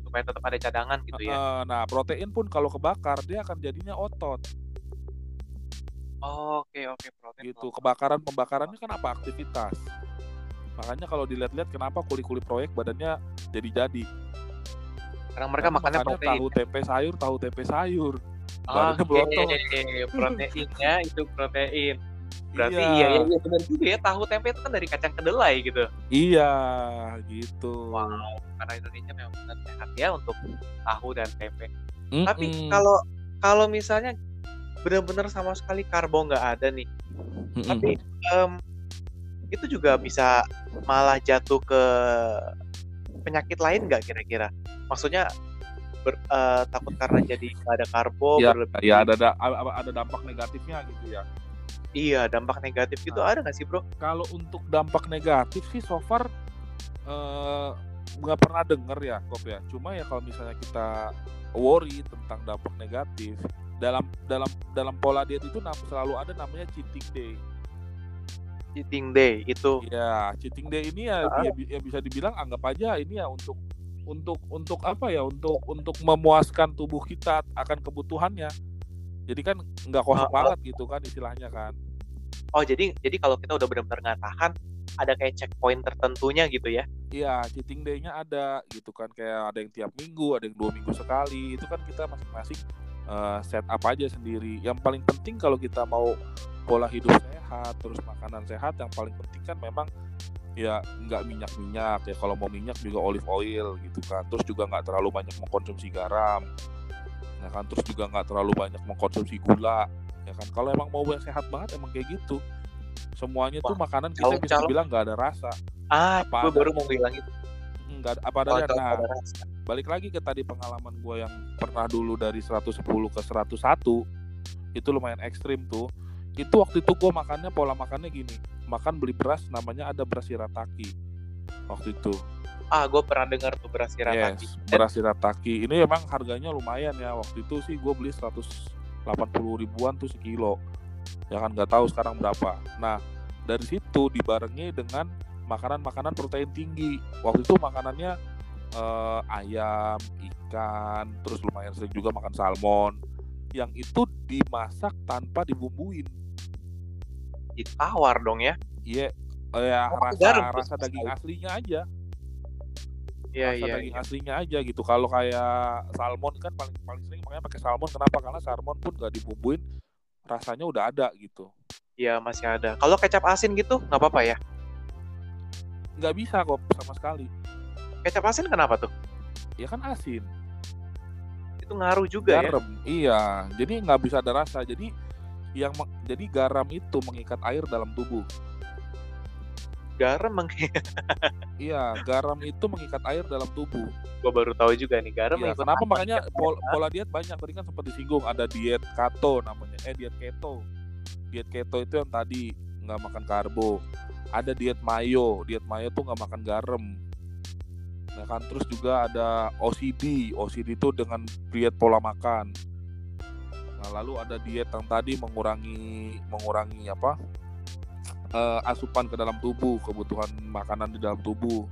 Supaya tetap ada cadangan gitu ya. Nah protein pun kalau kebakar dia akan jadinya otot. Oh, Oke oke protein. gitu kebakaran pembakarannya kan apa? Aktivitas makanya kalau dilihat-lihat kenapa kuli-kuli proyek badannya jadi-jadi Karena mereka Karena makannya makannya protein. tahu tempe sayur tahu tempe sayur badannya berotot proteinnya itu protein. Berarti Iya. iya iya, iya benar juga ya tahu tempe itu kan dari kacang kedelai gitu. iya gitu Wow, karena Indonesia memang benar sehat ya untuk tahu dan tempe. Mm-mm. Tapi kalau kalau misalnya benar-benar sama sekali karbo nggak ada nih, Mm-mm. tapi em, itu juga bisa malah jatuh ke penyakit lain nggak kira-kira? Maksudnya ber- eh, takut karena jadi nggak ada karbo ya, berlebih- ya ada ada ada dampak negatifnya gitu ya iya dampak negatif gitu Nah. ada nggak sih bro? kalau untuk dampak negatif sih so far eh, nggak pernah denger ya kok ya cuma ya kalau misalnya kita worry tentang dampak negatif dalam dalam dalam pola diet itu selalu ada namanya cheating day Cheating day itu ya cheating day ini ya, Ah. ya, ya bisa dibilang anggap aja ini ya untuk untuk untuk apa ya untuk untuk memuaskan tubuh kita akan kebutuhannya jadi kan nggak kosong ah. banget gitu kan istilahnya kan oh jadi jadi kalau kita udah benar-benar nggak tahan ada kayak checkpoint tertentunya gitu ya? Iya, cheating day-nya ada gitu kan kayak ada yang tiap minggu, ada yang dua minggu sekali. Itu kan kita masing-masing eh, set up aja sendiri. Yang paling penting kalau kita mau pola hidup sehat, terus makanan sehat, yang paling penting kan memang ya nggak minyak-minyak ya. Kalau mau minyak juga olive oil gitu kan. Terus juga nggak terlalu banyak mengkonsumsi garam. Ya kan, terus juga nggak terlalu banyak mengkonsumsi gula. Ya kan, kalau emang mau yang sehat banget emang kayak gitu. Semuanya tuh Wah, makanan kita bisa calon-calon. dibilang nggak ada rasa. Ah, Apa gue ada? baru mau bilang itu. Enggak apa Kalau adanya. kalau Nah, ada rasa. Balik lagi ke tadi pengalaman gue yang pernah dulu dari 110 ke 101 itu lumayan ekstrim tuh. Itu waktu itu gue makannya pola makannya gini. Makan beli beras namanya ada beras shirataki waktu itu. Ah, gue pernah dengar tuh beras shirataki. yes beras shirataki ini emang harganya lumayan ya. Waktu itu sih gue beli 180 ribuan tuh sekilo. Ya kan nggak tahu sekarang berapa. Nah dari situ dibarengi dengan makanan-makanan protein tinggi. Waktu itu makanannya eh, ayam ikan terus lumayan sering juga makan salmon yang itu dimasak tanpa dibumbuin ditawar dong ya. iya eh, ya Oh, rasa garam rasa daging sekali. aslinya aja Iya, rasa iya. daging iya. aslinya aja gitu. Kalau kayak salmon kan paling paling sering makanya pakai salmon. Kenapa? Karena salmon pun gak dibumbuin, rasanya udah ada gitu. Iya, masih ada. Kalau kecap asin gitu nggak apa-apa ya? Nggak bisa kok sama sekali. Kecap asin kenapa tuh? Ya kan asin, Itu ngaruh juga ya. garam. Iya, jadi nggak bisa ada rasa. Jadi yang jadi garam itu mengikat air dalam tubuh. Garam meng Iya, garam itu mengikat air dalam tubuh. gue baru tahu juga nih garam Iya, kenapa apa makanya ya? pol- pola diet banyak tadi kan sempat disinggung ada diet keto namanya eh diet keto diet keto itu yang tadi nggak makan karbo ada diet mayo diet mayo tuh nggak makan garam ya kan terus juga ada OCD OCD itu dengan diet pola makan. Nah lalu ada diet yang tadi mengurangi mengurangi apa eh, asupan ke dalam tubuh kebutuhan makanan di dalam tubuh.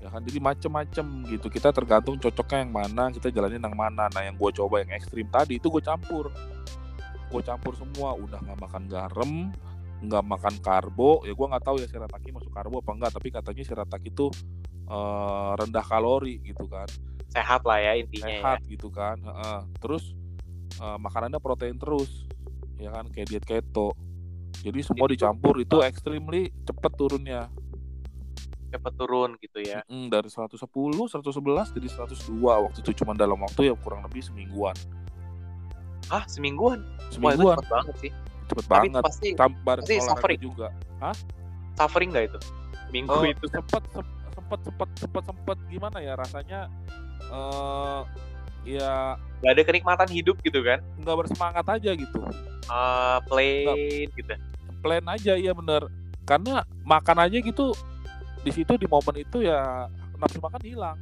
Ya kan jadi macem-macem gitu. Kita tergantung cocoknya yang mana kita jalanin yang mana. Nah yang gue coba yang ekstrim tadi itu gue campur. Gue campur semua. Udah nggak makan garam nggak makan karbo. Ya gue nggak tahu ya shirataki masuk karbo apa enggak tapi katanya shirataki itu eh, rendah kalori gitu kan sehat lah ya intinya sehat gitu kan Heeh. terus eh, makanannya protein terus ya kan kayak diet keto jadi semua Jadi dicampur itu extremely cepet turunnya ya. cepet turun gitu ya. Mm, dari 110, 111 jadi 102 waktu itu cuma dalam waktu ya kurang lebih semingguan. Ah, semingguan. Wah, Semingguan cepet banget sih. cepet Tapi banget. pasti pasti suffering. juga. suffering nggak itu? Minggu Oh, itu. sempet sempet sempet sempet sempet sempet gimana ya rasanya eh ya Gak ada kenikmatan hidup gitu kan? nggak bersemangat aja gitu. Ah, plain gitu. Plan aja iya bener. Karena makan aja gitu di situ di momen itu ya nafsu makan hilang.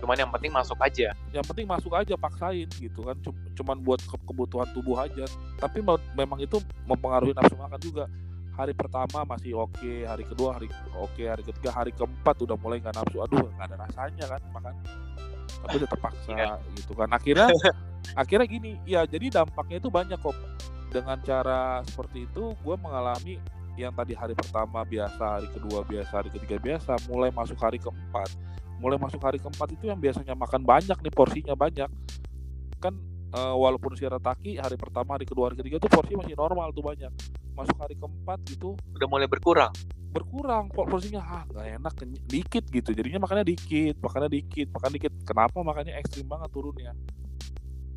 Cuman yang penting masuk aja. yang penting masuk aja paksain gitu kan Cum- cuman buat ke- kebutuhan tubuh aja tapi me- memang itu mempengaruhi nafsu makan juga hari pertama masih oke hari kedua hari oke hari ketiga hari keempat udah mulai nggak nafsu. Aduh nggak ada rasanya kan makan. Tapi udah terpaksa Iya. gitu kan. Akhirnya akhirnya gini ya jadi dampaknya itu banyak kok. Dengan cara seperti itu gue mengalami yang tadi hari pertama biasa hari kedua biasa hari ketiga biasa mulai masuk hari keempat. Mulai masuk hari keempat itu yang biasanya makan banyak nih porsinya banyak. Kan eh, walaupun shirataki hari pertama hari kedua hari ketiga tuh porsi masih normal tuh banyak. Masuk hari keempat gitu. Udah mulai berkurang. berkurang por- porsinya ah nggak enak dikit gitu. Jadinya makannya dikit makannya dikit makan dikit. Kenapa makannya ekstrim banget turunnya?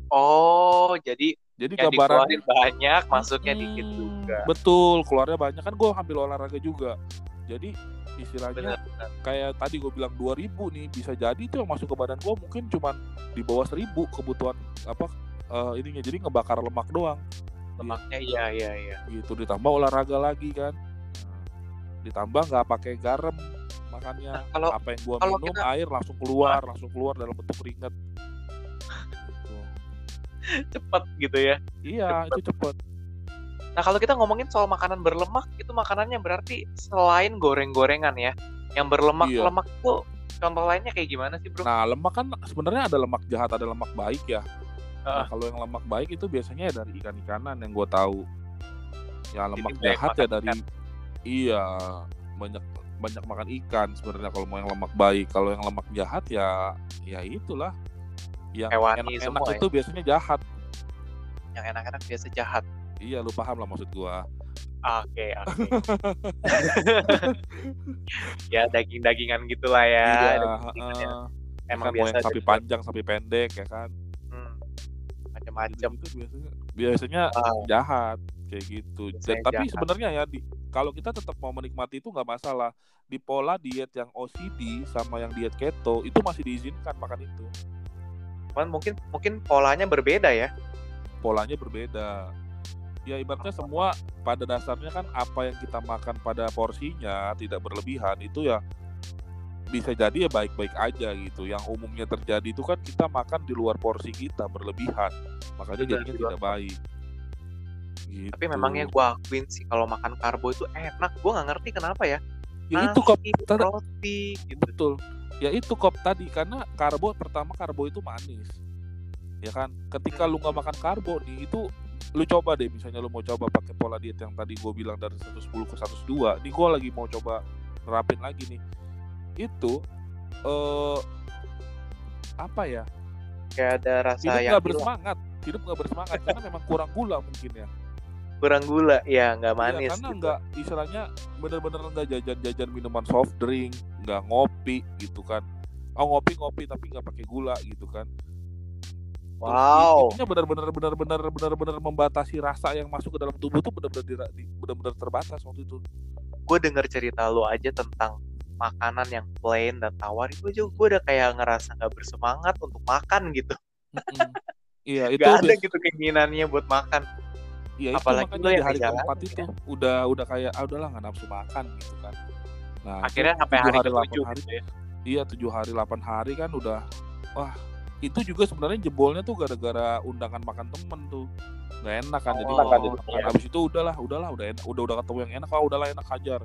Oh, jadi jadi yang gambaran banyak, masuknya Hmm, dikit juga. betul keluarnya banyak. Kan gue ambil olahraga juga. Jadi istilahnya. Benar. kayak tadi gue bilang 2000 nih bisa jadi tuh yang masuk ke badan gue mungkin cuman di bawah 1000 kebutuhan apa eh, ininya. Jadi ngebakar lemak doang. Lemaknya iya iya iya. gitu ditambah olahraga lagi kan. Nah, ditambah nggak pakai garam makannya. Nah, kalau apa yang gua minum kita- air langsung keluar langsung keluar dalam bentuk keringat. Gitu. cepet gitu ya. iya itu cepet Nah, kalau kita ngomongin soal makanan berlemak, itu makanannya berarti selain goreng-gorengan ya. Yang berlemak-lemak itu contoh lainnya kayak gimana sih, Bro? nah lemak kan sebenarnya ada lemak jahat ada lemak baik ya Nah, Heeh. kalau yang lemak baik itu biasanya ya dari ikan-ikanan yang gue tahu ya lemak banyak jahat ya dari iya banyak banyak makan ikan sebenarnya kalau mau yang lemak baik kalau yang lemak jahat ya ya itulah yang enak-enak ya. itu biasanya jahat Yang enak-enak biasa jahat. Iya lu paham lah maksud gua Oke, oke. ya daging-dagingan gitulah ya. iya heeh. Emang kan biasa yang sapi juga. panjang sapi pendek ya kan Hmm, macam-macam. itu biasanya biasanya Wow. jahat kayak gitu. Dan, tapi sebenarnya ya di kalau kita tetap mau menikmati itu nggak masalah. Di pola diet yang OCD sama yang diet keto itu masih diizinkan makan itu. Cuman mungkin mungkin polanya berbeda ya. Polanya berbeda. Ya ibaratnya semua pada dasarnya kan apa yang kita makan pada porsinya tidak berlebihan itu ya bisa jadi ya baik-baik aja gitu. Yang umumnya terjadi itu kan kita makan di luar porsi kita berlebihan, makanya jadinya tidak baik. Gitu. Tapi memangnya gue akuin sih kalau makan karbo itu enak. Gue nggak ngerti kenapa ya. ya itu tadi- roti gitu. betul. Ya itu kok tadi karena karbo pertama karbo itu manis. Ya kan? Ketika lu nggak makan karbo nih itu lu coba deh misalnya lu mau coba pakai pola diet yang tadi gue bilang dari 110 ke 102 nih gue lagi mau coba nerapin lagi nih itu eh apa ya Kayak ada rasa hidup yang hilang. bersemangat hidup nggak bersemangat karena memang kurang gula mungkin ya kurang gula, ya nggak Iya, manis. karena gitu. nggak istilahnya bener-bener nggak jajan-jajan minuman soft drink nggak ngopi gitu kan oh ngopi ngopi tapi nggak pakai gula gitu kan Wow. intinya benar-benar benar-benar benar-benar membatasi rasa yang masuk ke dalam tubuh tuh benar-benar benar-benar terbatas waktu itu Gue denger cerita lu aja tentang makanan yang plain dan tawar itu aja gue udah kayak ngerasa nggak bersemangat untuk makan gitu. Mm-mm. iya itu Gak ada gitu keinginannya buat makan. ya itu apalagi makanya di yang hari keempat ya. itu udah udah kayak ah udahlah nggak nafsu makan gitu kan nah Akhirnya sampai hari hari, ketujuh delapan hari gitu ya. Iya tujuh hari 8 hari kan udah wah itu juga sebenarnya jebolnya tuh gara-gara undangan makan temen tuh nggak enak kan jadi Oh, makan iya. makan habis itu udahlah udahlah udah enak udah udah ketemu yang enak ah udahlah enak hajar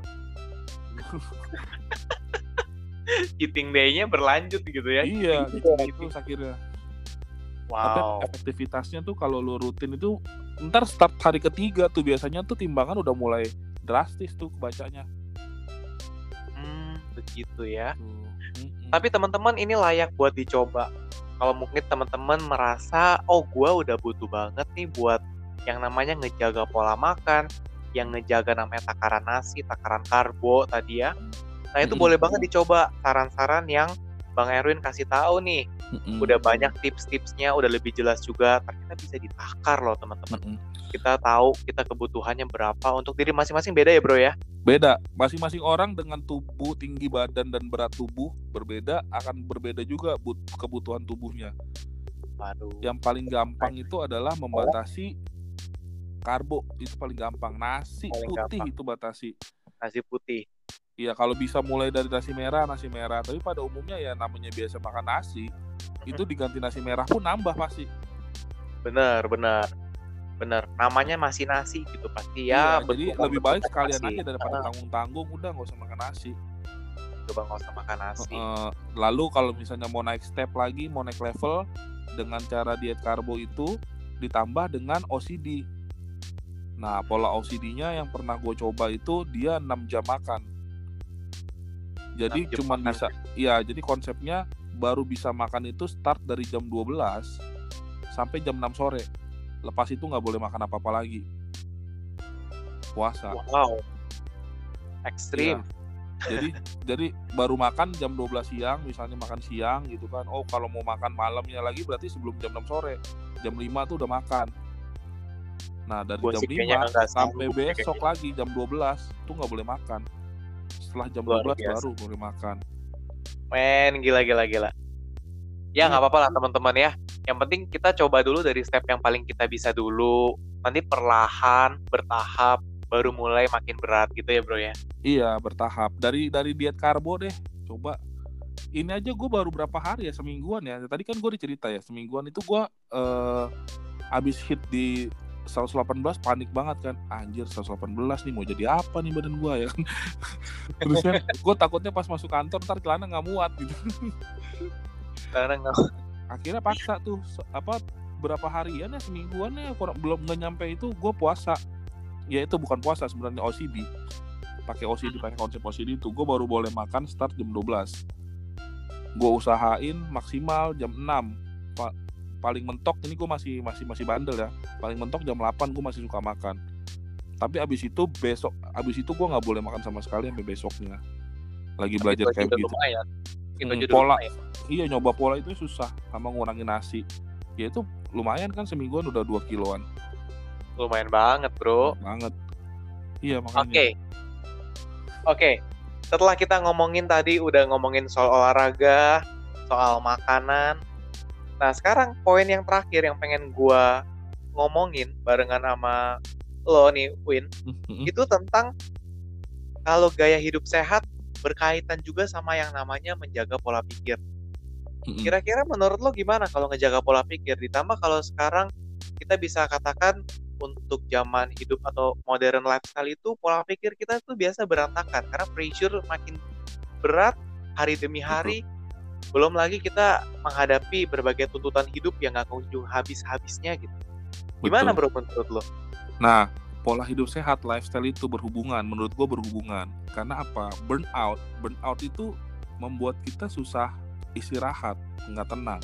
Eating day-nya berlanjut gitu ya. iya Gitu, gitu gitu. akhirnya tapi Wow. efektivitasnya tuh kalau lu rutin itu ntar start hari ketiga tuh biasanya tuh timbangan udah mulai drastis tuh kebacanya Hmm, begitu ya. Mm-mm. Tapi teman-teman ini layak buat dicoba. Kalau mungkin teman-teman merasa, oh gua udah butuh banget nih buat yang namanya ngejaga pola makan, yang ngejaga namanya takaran nasi, takaran karbo tadi ya. Nah itu Mm-mm. boleh banget dicoba saran-saran yang Bang Erwin kasih tahu nih. Mm-mm. Udah banyak tips-tipsnya, udah lebih jelas juga. Ternyata bisa ditakar loh teman-teman. Mm-mm. Kita tahu kita kebutuhannya berapa untuk diri masing-masing beda ya bro ya. beda masing-masing orang dengan tubuh tinggi badan dan berat tubuh berbeda akan berbeda juga but- kebutuhan tubuhnya Waduh. yang paling gampang itu adalah membatasi karbo itu paling gampang nasi Paling putih gampang. itu batasi Nasi putih. Iya kalau bisa mulai dari nasi merah nasi merah tapi pada umumnya ya namanya biasa makan nasi itu diganti nasi merah pun nambah pasti Bener, bener. Bener. Namanya masih nasi gitu pasti Iya, ya. jadi bentukan- lebih baik sekalian nasi. aja daripada Ah, tanggung-tanggung udah nggak usah makan nasi Coba nggak usah makan nasi. Eh, lalu kalau misalnya mau naik step lagi, mau naik level dengan cara diet karbo itu ditambah dengan OCD. Nah, pola OCD-nya yang pernah gue coba itu dia 6 jam makan. Jadi 6 jam cuman makan. bisa iya, jadi konsepnya baru bisa makan itu start dari jam 12 sampai jam 6 sore. Lepas itu nggak boleh makan apa-apa lagi. Puasa. Wow. Ekstrim. Iya. jadi jadi baru makan jam 12 siang misalnya makan siang gitu kan oh kalau mau makan malamnya lagi berarti sebelum jam 6 sore jam 5 tuh udah makan nah dari Gua jam sih kayaknya 5 nggak sampai sanggup ya besok lagi jam 12 tuh nggak boleh makan setelah jam Luar 12 biasa. baru boleh makan Men, gila gila gila. Ya nggak apa-apa lah teman-teman ya. Yang penting kita coba dulu dari step yang paling kita bisa dulu. Nanti perlahan, bertahap, baru mulai makin berat gitu ya bro ya. iya bertahap. Dari dari diet karbo deh coba. Ini aja gue baru berapa hari ya semingguan ya. Tadi kan gue dicerita ya semingguan itu gue eh abis hit di 118 panik banget kan. Anjir 118 nih mau jadi apa nih badan gue ya kan? Terus kan gue takutnya pas masuk kantor ntar celana nggak muat gitu Karena nggak akhirnya paksa tuh apa berapa harian ya semingguan ya kurang belum nggak nyampe itu gue puasa. Ya itu bukan puasa sebenarnya OCD pakai OCD pakai konsep OCD itu. Gue baru boleh makan start jam 12 gue usahain maksimal jam 6 Pa- paling mentok ini gue masih masih masih bandel ya. Paling mentok jam 8 gue masih suka makan. Tapi abis itu besok abis itu gue nggak boleh makan sama sekali sampai besoknya. Lagi belajar kayak gitu. lumayan. Itu Hmm, pola. lumayan. iya nyoba pola itu susah sama ngurangin nasi ya itu lumayan kan semingguan udah 2 kiloan Lumayan banget bro. banget iya Oke. makanya Oke. Setelah kita ngomongin tadi udah ngomongin soal olahraga, soal makanan. Nah, sekarang poin yang terakhir yang pengen gua ngomongin barengan sama lo nih Win Mhm. itu tentang kalau gaya hidup sehat berkaitan juga sama yang namanya menjaga pola pikir. Kira-kira menurut lo gimana kalau ngejaga pola pikir? Ditambah kalau sekarang kita bisa katakan untuk zaman hidup atau modern lifestyle itu pola pikir kita tuh biasa berantakan karena pressure makin berat hari demi hari. Belum lagi kita menghadapi berbagai tuntutan hidup yang gak kunjung habis-habisnya gitu. Gimana Betul. bro menurut lo? Nah, pola hidup sehat, lifestyle itu berhubungan. Menurut gue berhubungan. Karena apa? Burnout. Burnout itu membuat kita susah istirahat, nggak tenang.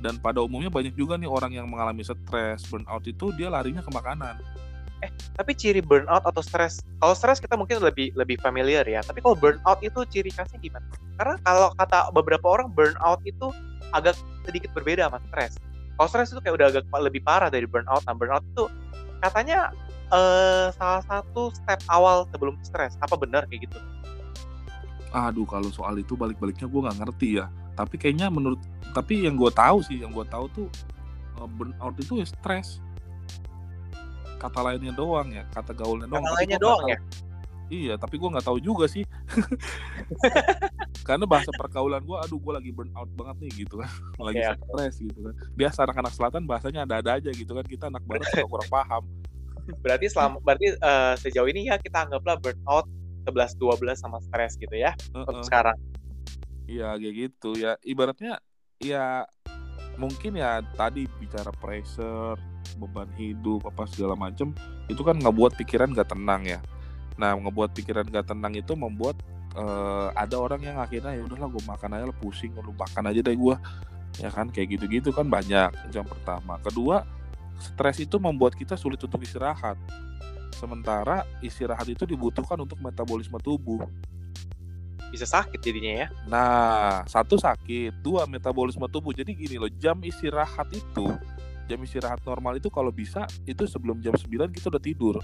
Dan pada umumnya banyak juga nih orang yang mengalami stres, burnout itu dia larinya ke makanan. Tapi ciri burnout atau stres, kalau stres kita mungkin lebih lebih familiar ya. Tapi kalau burnout itu ciri khasnya gimana? Karena kalau kata beberapa orang burnout itu agak sedikit berbeda sama stres. Kalau stres itu kayak udah agak lebih parah dari burnout. Nah burnout itu katanya eh, salah satu step awal sebelum stres. Apa benar kayak gitu? Aduh, kalau soal itu balik-baliknya gue nggak ngerti ya. Tapi kayaknya menurut, tapi yang gue tahu sih, yang gue tahu tuh eh, burnout itu ya stres. Kata lainnya doang ya, kata gaulnya doang. Kata lainnya doang tahu. ya? Iya, tapi gue nggak tahu juga sih. Karena bahasa pergaulan gue, aduh gue lagi burn out banget nih gitu kan, lagi oke. stres gitu kan. Biasa anak-anak selatan bahasanya ada-ada aja gitu kan, kita anak barat suka kurang paham. Berarti selama berarti eh, sejauh ini ya kita anggaplah burnout 11 12 sama stres gitu ya untuk Heeh. sekarang. Iya kayak gitu ya. Ibaratnya ya mungkin ya tadi bicara pressure, beban hidup apa segala macem itu kan ngebuat pikiran gak tenang ya. Nah ngebuat pikiran gak tenang itu membuat eh, ada orang yang akhirnya ya udahlah gue makan aja lah pusing, lu makan aja deh gue ya kan kayak gitu-gitu kan banyak yang pertama. Kedua stres itu membuat kita sulit untuk istirahat. Sementara istirahat itu dibutuhkan untuk metabolisme tubuh. Bisa sakit jadinya ya. Nah, satu sakit, dua metabolisme tubuh. Jadi gini loh, jam istirahat itu, jam istirahat normal itu kalau bisa itu sebelum jam 9 kita udah tidur.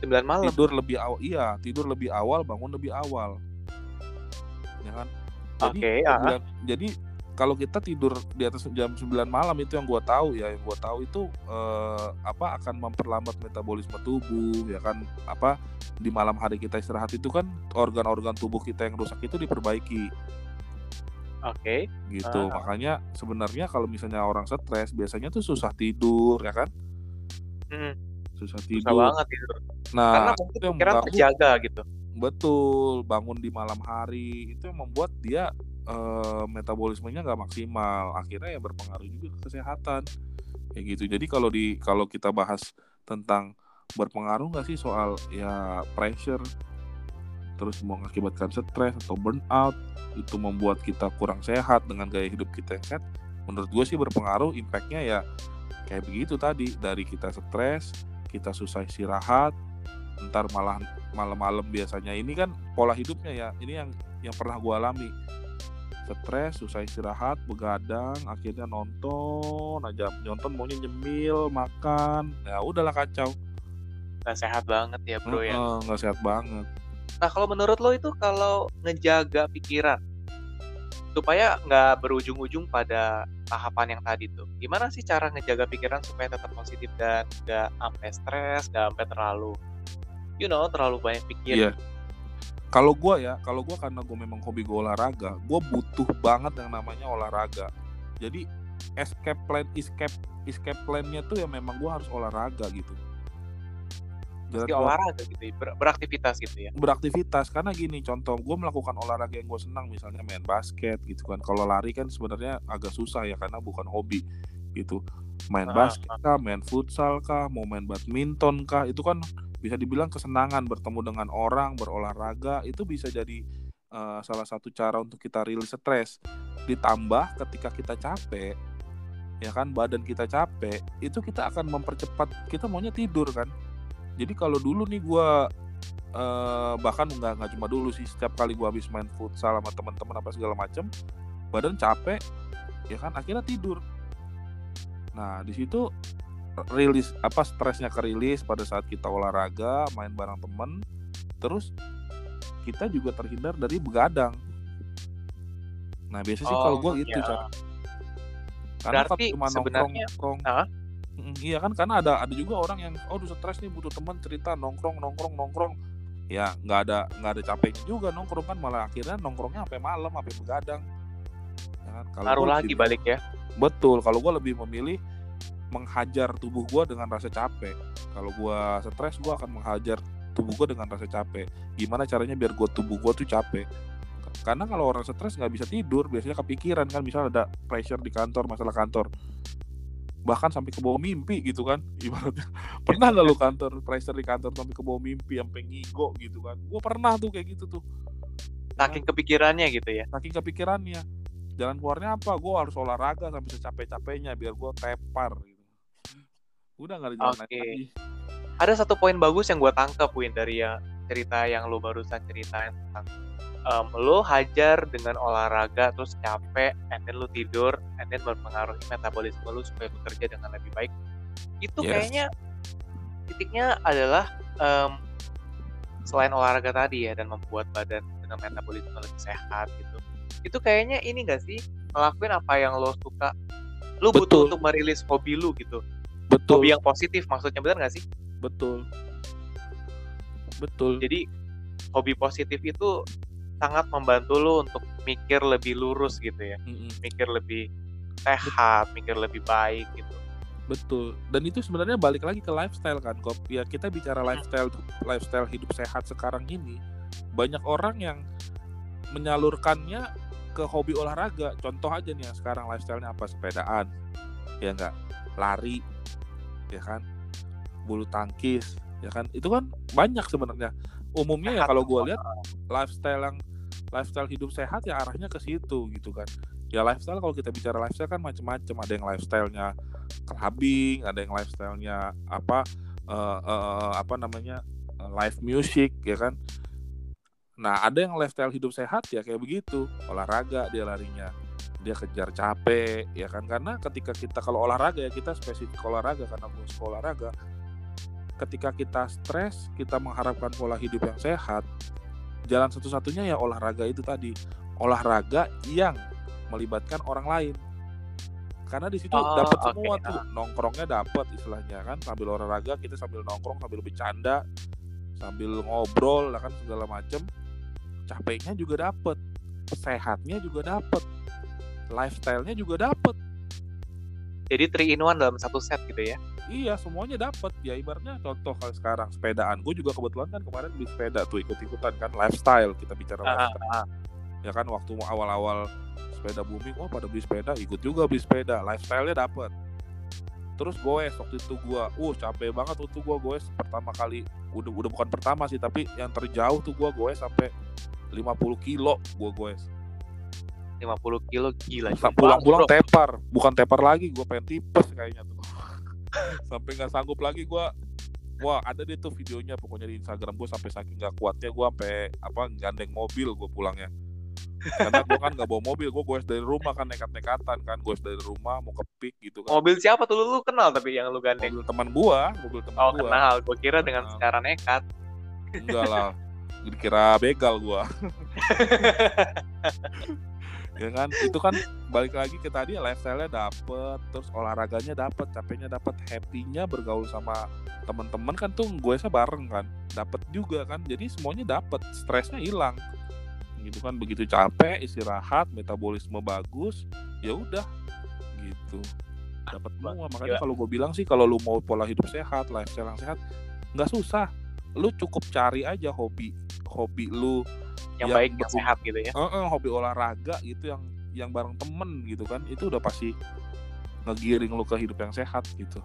9 malam. Tidur lebih awal, iya, tidur lebih awal, bangun lebih awal. Ya kan? Jadi, Oke, ah. sembilan- jadi kalau kita tidur di atas jam 9 malam itu yang gua tahu ya, yang gua tahu itu eh, apa akan memperlambat metabolisme tubuh, ya kan? Apa di malam hari kita istirahat itu kan organ-organ tubuh kita yang rusak itu diperbaiki. Oke. gitu Ah. makanya sebenarnya kalau misalnya orang stres biasanya tuh susah tidur ya kan Hmm, susah susah tidur. banget tidur. nah Karena itu mungkin yang pikiran terjaga gitu. betul bangun di malam hari itu yang membuat dia eh, metabolismenya nggak maksimal. Akhirnya ya berpengaruh juga ke kesehatan. Kayak gitu. Jadi kalau di kalau kita bahas tentang berpengaruh nggak sih soal ya pressure terus mengakibatkan stres atau burnout itu membuat kita kurang sehat dengan gaya hidup kita yang sehat menurut gue sih berpengaruh impactnya ya kayak begitu tadi. Dari kita stres kita susah istirahat ntar malah malam-malam biasanya. Ini kan pola hidupnya ya ini yang yang pernah gue alami. Stres susah istirahat begadang akhirnya nonton aja. Nonton maunya nyemil makan. Ya udahlah kacau. Nggak sehat banget ya bro ya. Heeh, nggak sehat banget. Nah kalau menurut lo itu kalau ngejaga pikiran supaya nggak berujung-ujung pada tahapan yang tadi tuh. Gimana sih cara ngejaga pikiran supaya tetap positif dan nggak sampai stres, nggak sampai terlalu, you know, terlalu banyak pikir. Iya. Kalau gua ya, kalau gua karena gue memang hobi gue olahraga, gue butuh banget yang namanya olahraga. Jadi escape plan, escape escape plan-nya tuh ya memang gua harus olahraga gitu. Jalan olahraga gitu, ya, ber- beraktivitas gitu ya. beraktivitas karena gini contoh gue melakukan olahraga yang gue senang misalnya main basket gitu kan. Kalau lari kan sebenarnya agak susah ya karena bukan hobi gitu. Main Ah, basket kah main futsal kah mau main badminton kah itu kan bisa dibilang kesenangan bertemu dengan orang berolahraga itu bisa jadi eh, salah satu cara untuk kita rilis stres ditambah ketika kita capek ya kan badan kita capek itu kita akan mempercepat kita maunya tidur kan jadi kalau dulu nih gue eh, bahkan nggak nggak cuma dulu sih setiap kali gue habis main futsal sama teman-teman apa segala macem badan capek ya kan akhirnya tidur nah di situ rilis apa stresnya kerilis pada saat kita olahraga main bareng temen terus kita juga terhindar dari begadang nah biasanya sih kalau Oh, gue itu iya. cara karena Berarti cuma nongkrong sebenarnya- nongkrong? Mm, Iya kan karena ada ada juga orang yang oh udah stres nih butuh teman cerita nongkrong nongkrong nongkrong. Ya nggak ada nggak ada capeknya juga nongkrong kan malah akhirnya nongkrongnya sampai malam sampai begadang. Ya kan? Kalau gua lagi lebih- balik ya. betul kalau gue lebih memilih menghajar tubuh gue dengan rasa capek. Kalau gue stres gue akan menghajar tubuh gue dengan rasa capek. Gimana caranya biar gue tubuh gue tuh capek? Karena kalau orang stres nggak bisa tidur biasanya kepikiran kan misal ada pressure di kantor masalah kantor bahkan sampai ke bawah mimpi gitu kan. Ibaratnya. Pernah nggak lu kantor pressure di kantor sampai ke bawah mimpi sampai ngigo gitu kan? Gue pernah tuh kayak gitu tuh. Saking kepikirannya gitu ya. saking kepikirannya. Jalan keluarnya apa? Gue harus olahraga sampai secapek-capeknya biar gue tepar gitu. Udah nggak ada jalan Oke. lagi. Ada satu poin bagus yang gue tangkap Win dari ya cerita yang lu barusan ceritain tentang em, lu hajar dengan olahraga terus capek and then lu tidur and then mempengaruhi metabolisme lu supaya bekerja dengan lebih baik itu Yes. kayaknya titiknya adalah em, selain olahraga tadi ya dan membuat badan dengan metabolisme lebih sehat gitu itu kayaknya ini gak sih ngelakuin apa yang lo suka? Lu butuh Betul. untuk merilis hobi lu gitu. Betul. Hobi yang positif maksudnya benar gak sih? Betul. Betul. Jadi hobi positif itu sangat membantu lo untuk mikir lebih lurus gitu ya Mm-mm. mikir lebih sehat mikir lebih baik gitu Betul. Dan itu sebenarnya balik lagi ke lifestyle kan, Kop. Ya kita bicara lifestyle lifestyle hidup sehat sekarang ini, banyak orang yang menyalurkannya ke hobi olahraga. Contoh aja nih yang sekarang lifestyle-nya apa? Sepedaan. Ya enggak? Lari. Ya kan? Bulu tangkis, ya kan? Itu kan banyak sebenarnya. Umumnya ya Sehat kalau gue lihat lifestyle yang lifestyle hidup sehat ya arahnya ke situ gitu kan. Ya lifestyle kalau kita bicara lifestyle kan macam-macam. Ada yang lifestyle-nya clubbing, ada yang lifestyle-nya apa eh, eh, apa namanya eh, live music ya kan. Nah ada yang lifestyle hidup sehat ya kayak begitu olahraga dia larinya dia kejar capek ya kan karena ketika kita kalau olahraga ya kita spesifik olahraga karena gue suka olahraga ketika kita stres kita mengharapkan pola hidup yang sehat jalan satu-satunya ya olahraga itu tadi. Olahraga yang melibatkan orang lain. Karena di situ Oh, dapat oke. semua tuh. Nongkrongnya dapat istilahnya kan. Sambil olahraga kita sambil nongkrong sambil bercanda sambil ngobrol lah kan segala macem. Capeknya juga dapat sehatnya juga dapat lifestyle-nya juga dapat jadi three in one dalam satu set gitu ya Iya semuanya dapat ya ibaratnya contoh kalau sekarang sepedaan. Gue juga kebetulan kan kemarin beli sepeda tuh ikut-ikutan kan lifestyle kita bicara Ah, lifestyle. ah, ah. ya kan waktu awal-awal sepeda booming oh pada beli sepeda ikut juga beli sepeda. Lifestyle-nya dapat terus goes waktu itu gua uh capek banget waktu gua goes. Pertama kali udah udah bukan pertama sih tapi yang terjauh tuh gua goes sampai 50 kilo gua goes. 50 kilo gila. Pulang-pulang tepar. Bukan tepar lagi gua pengen tipes kayaknya tuh sampai nggak sanggup lagi gua. Wah ada deh tuh videonya pokoknya di Instagram gua sampai saking nggak kuatnya gua sampai apa gandeng mobil gua pulangnya. Karena gua kan nggak bawa mobil gua goes dari rumah kan nekat-nekatan kan. Goes dari rumah mau ke pik gitu kan. Mobil siapa tuh? Lu, lu kenal tapi yang lu gandeng? Mobil teman gua mobil teman oh gua. kenal. Gue kira dengan Kenal. secara nekat. Enggak lah. Dikira begal gua ya kan? Itu kan balik lagi ke tadi lifestyle-nya dapet terus olahraganya dapet capeknya dapet happy-nya bergaul sama teman-teman kan tuh gue bareng kan dapet juga kan. Jadi semuanya dapet stresnya hilang. Gitu kan begitu capek istirahat metabolisme bagus ya udah gitu. Dapat semua. makanya kalau gue bilang sih kalau lu mau pola hidup sehat lifestyle yang sehat nggak susah lu cukup cari aja hobi hobi lu yang Yang baik yang sehat gitu ya eh, eh, hobi olahraga gitu yang yang bareng temen gitu kan itu udah pasti ngegiring lu ke hidup yang sehat gitu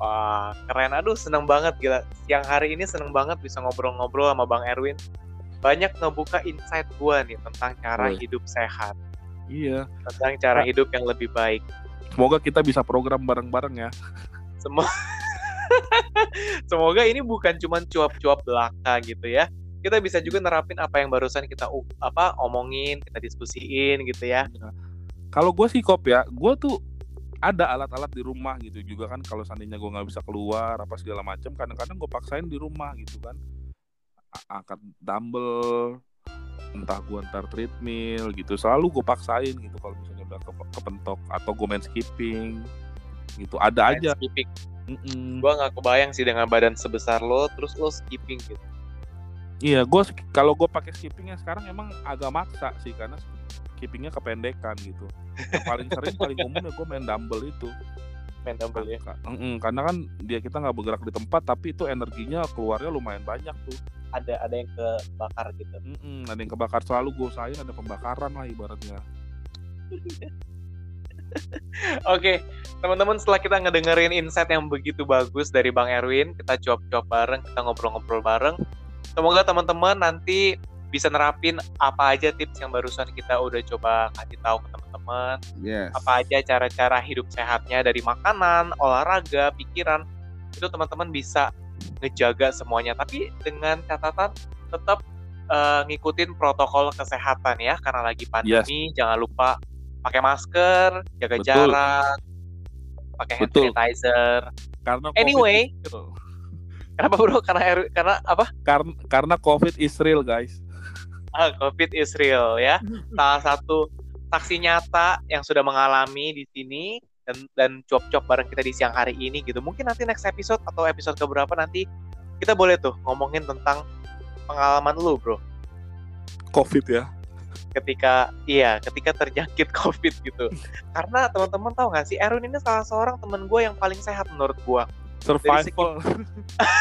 Wah, keren. Aduh, seneng banget gila. Siang hari ini seneng banget bisa ngobrol-ngobrol sama Bang Erwin. Banyak ngebuka insight gua nih tentang cara Woi. hidup sehat, iya tentang cara hidup yang lebih baik. semoga kita bisa program bareng-bareng ya Semua Semoga ini bukan cuma cuap-cuap belaka gitu ya. Kita bisa juga nerapin apa yang barusan kita apa omongin, kita diskusiin gitu ya. kalau gue sih kop ya gue tuh ada alat-alat di rumah gitu juga kan kalau seandainya gue nggak bisa keluar apa segala macam kadang-kadang gue paksain di rumah gitu kan angkat dumbbell entah gue ntar treadmill gitu selalu gue paksain gitu kalau misalnya udah ke kepentok atau gue main skipping gitu ada Main aja skipping. Mm-mm. Gua nggak kebayang sih dengan badan sebesar lo, terus lo skipping gitu. iya gue kalau gue pakai skippingnya sekarang emang agak maksa sih karena skippingnya kependekan gitu yang paling sering paling umum ya gue main dumbbell itu Main dumbbell ya. Mm-mm, karena kan dia kita nggak bergerak di tempat tapi itu energinya keluarnya lumayan banyak tuh Ada ada yang kebakar gitu. Mm-mm, ada yang kebakar selalu gue usahain ada pembakaran lah ibaratnya Oke, teman-teman setelah kita ngedengerin insight yang begitu bagus dari Bang Erwin, kita cuap-cuap bareng, kita ngobrol-ngobrol bareng. Semoga teman-teman nanti bisa nerapin apa aja tips yang barusan kita udah coba kasih tahu ke teman-teman. yes Apa aja cara-cara hidup sehatnya dari makanan, olahraga, pikiran. Itu teman-teman bisa ngejaga semuanya. Tapi dengan catatan tetap eh, ngikutin protokol kesehatan ya, karena lagi pandemi. Jangan lupa pakai masker, jaga Betul. jarak, pakai hand Betul. sanitizer. karena Anyway. COVID, is real. Kenapa bro? Karena karena apa? karena karena covid is real guys Ah, COVID is real ya. Salah satu saksi nyata yang sudah mengalami di sini dan dan cuap-cuap bareng kita di siang hari ini gitu. Mungkin nanti next episode atau episode keberapa nanti kita boleh tuh ngomongin tentang pengalaman lu, Bro. covid ya Ketika iya, ketika terjangkit COVID gitu. Karena teman-teman tahu nggak sih Erwin ini salah seorang teman gue yang paling sehat menurut gue. survival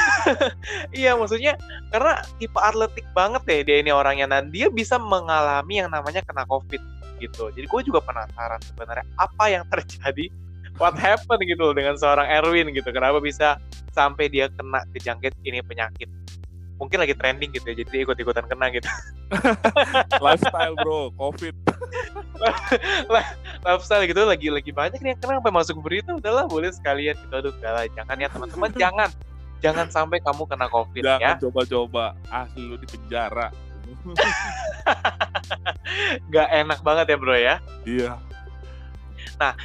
Iya, maksudnya karena tipe atletik banget ya dia ini orangnya dan dia bisa mengalami yang namanya kena covid gitu. Jadi gue juga penasaran sebenarnya apa yang terjadi, what happened gitu dengan seorang Erwin gitu. Kenapa bisa sampai dia kena kejangkit ini penyakit? Mungkin lagi trending gitu ya, jadi ikut-ikutan kena gitu. lifestyle bro covid Lifestyle gitu lagi lagi banyak nih yang kena sampai masuk berita. Udahlah boleh sekalian gitu. Aduh, udah lah, jangan ya teman-teman, jangan. Jangan sampai kamu kena covid ya. jangan coba-coba asli lu di penjara Gak enak banget ya bro ya. iya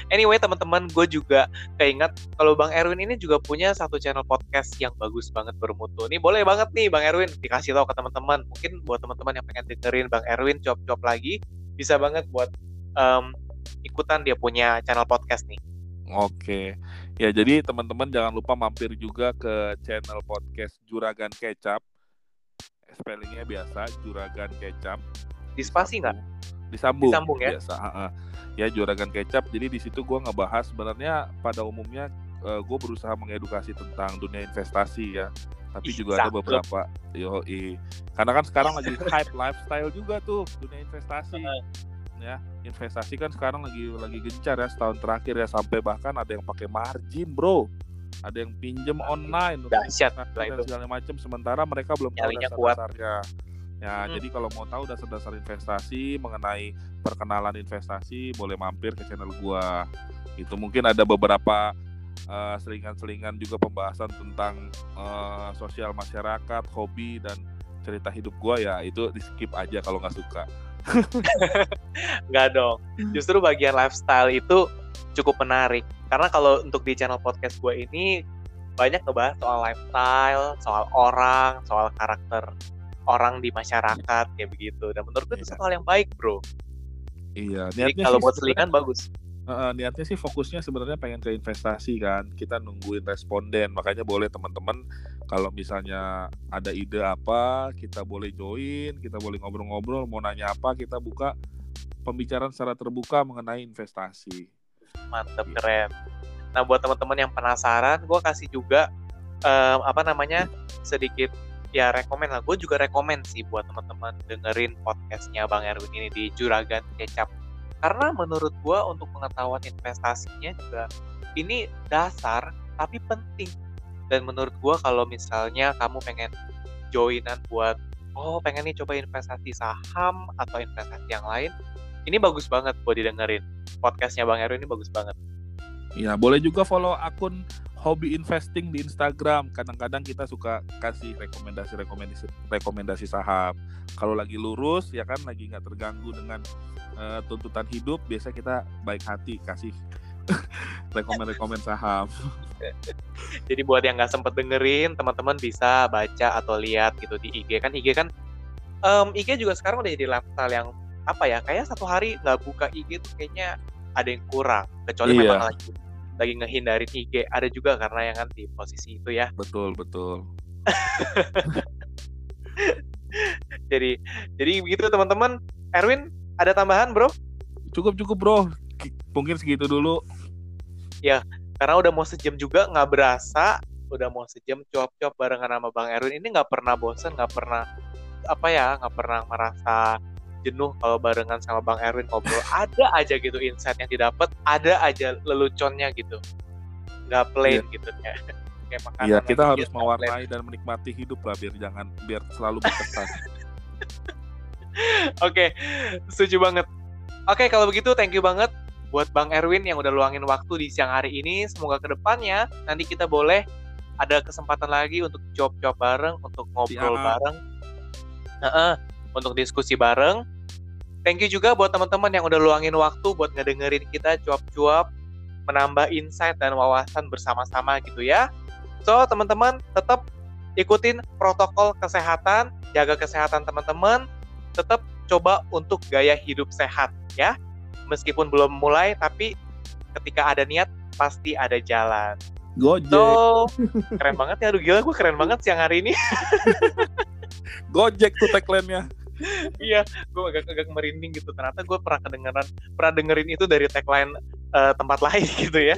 Anyway teman-teman, gue juga keinget kalau Bang Erwin ini juga punya satu channel podcast yang bagus banget bermutu. Nih boleh banget nih Bang Erwin dikasih tahu ke teman-teman. Mungkin buat teman-teman yang pengen dengerin Bang Erwin cop-cop lagi, bisa banget buat em, ikutan dia punya channel podcast nih. Oke, ya jadi teman-teman jangan lupa mampir juga ke channel podcast Juragan Kecap. Spellingnya biasa Juragan Kecap. Dispasi nggak? Disambung. Disambung ya? Biasa. ha-ha. Ya Juragan Kecap. Jadi di situ gue ngebahas sebenarnya pada umumnya gue berusaha mengedukasi tentang dunia investasi ya. Tapi Ih, juga ada beberapa yoi. Karena kan sekarang lagi hype lifestyle juga tuh dunia investasi. ya investasi kan sekarang lagi lagi gencar ya setahun terakhir ya sampai bahkan ada yang pakai margin bro ada yang pinjem online Dahsyat dan segala macam sementara mereka belum tahu Nyalinya kuat. dasar-dasarnya ya Hmm. jadi kalau mau tahu dasar-dasar investasi mengenai perkenalan investasi boleh mampir ke channel gua itu mungkin ada beberapa eh, selingan-selingan juga pembahasan tentang eh, sosial masyarakat hobi dan cerita hidup gua ya itu di skip aja kalau nggak suka Nggak dong. Justru bagian lifestyle itu cukup menarik. Karena kalau untuk di channel podcast gue ini banyak ngebahas soal lifestyle, soal orang, soal karakter orang di masyarakat kayak begitu. Dan menurut gue itu Iya. satu hal yang baik, bro. iya Jadi niatnya kalau sih buat selingan bagus. Heeh, niatnya sih fokusnya sebenarnya pengen ke investasi kan. Kita nungguin responden. Makanya boleh teman-teman kalau misalnya ada ide apa, kita boleh join, kita boleh ngobrol-ngobrol, mau nanya apa, kita buka pembicaraan secara terbuka mengenai investasi. Mantep, keren. Nah, buat teman-teman yang penasaran, gue kasih juga em, apa namanya sedikit ya rekomen lah. Gue juga rekomen sih buat teman-teman dengerin podcastnya Bang Erwin ini di Juragan Kecap. Karena menurut gue untuk pengetahuan investasinya juga ini dasar tapi penting. Dan menurut gue kalau misalnya kamu pengen joinan buat oh pengen nih coba investasi saham atau investasi yang lain, ini bagus banget buat didengerin. Podcastnya Bang Erwin ini bagus banget. Ya, boleh juga follow akun hobi investing di Instagram. Kadang-kadang kita suka kasih rekomendasi-rekomendasi rekomendasi saham. Kalau lagi lurus ya kan lagi nggak terganggu dengan eh, tuntutan hidup, biasa kita baik hati kasih rekomend-rekomend saham. Jadi buat yang nggak sempet dengerin, teman-teman bisa baca atau lihat gitu di IG kan IG kan em, IG juga sekarang udah jadi lifestyle yang apa ya kayak satu hari nggak buka IG tuh kayaknya ada yang kurang kecuali Iya. memang lagi lagi ngehindarin IG ada juga karena yang kan di posisi itu ya. Betul betul. Jadi jadi begitu teman-teman. Erwin ada tambahan bro? Cukup cukup bro. Mungkin segitu dulu. Ya karena udah mau sejam juga nggak berasa. Udah mau sejam cuap-cuap barengan sama Bang Erwin. Ini nggak pernah bosen nggak pernah apa ya nggak pernah merasa jenuh kalau barengan sama Bang Erwin ngobrol. Ada aja gitu insight yang didapat ada aja leluconnya gitu. Nggak plain yeah. gitu ya kayak makanan iya kita harus mewarnai plain. dan menikmati hidup lah biar jangan biar selalu berkesan. Oke okay, setuju banget. Oke okay, kalau begitu thank you banget buat Bang Erwin yang udah luangin waktu di siang hari ini. Semoga ke depannya nanti kita boleh ada kesempatan lagi untuk job-job bareng untuk ngobrol ya. bareng. Uh -uh, untuk diskusi bareng Thank you juga buat teman-teman yang udah luangin waktu buat ngedengerin kita cuap-cuap, menambah insight dan wawasan bersama-sama gitu ya. So, teman-teman tetap ikutin protokol kesehatan, jaga kesehatan teman-teman, tetap coba untuk gaya hidup sehat ya. Meskipun belum mulai, tapi ketika ada niat pasti ada jalan. Gojek. So, keren banget ya. Aduh gila gue keren banget siang hari ini. Gojek tuh tagline-nya iya gue agak agak merinding gitu. Ternyata gue pernah kedengeran pernah dengerin itu dari tagline uh, tempat lain gitu ya.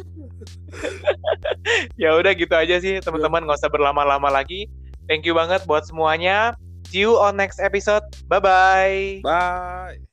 Ya udah gitu aja sih teman-teman. Nggak usah berlama-lama lagi. Thank you banget buat semuanya. See you on next episode. Bye bye bye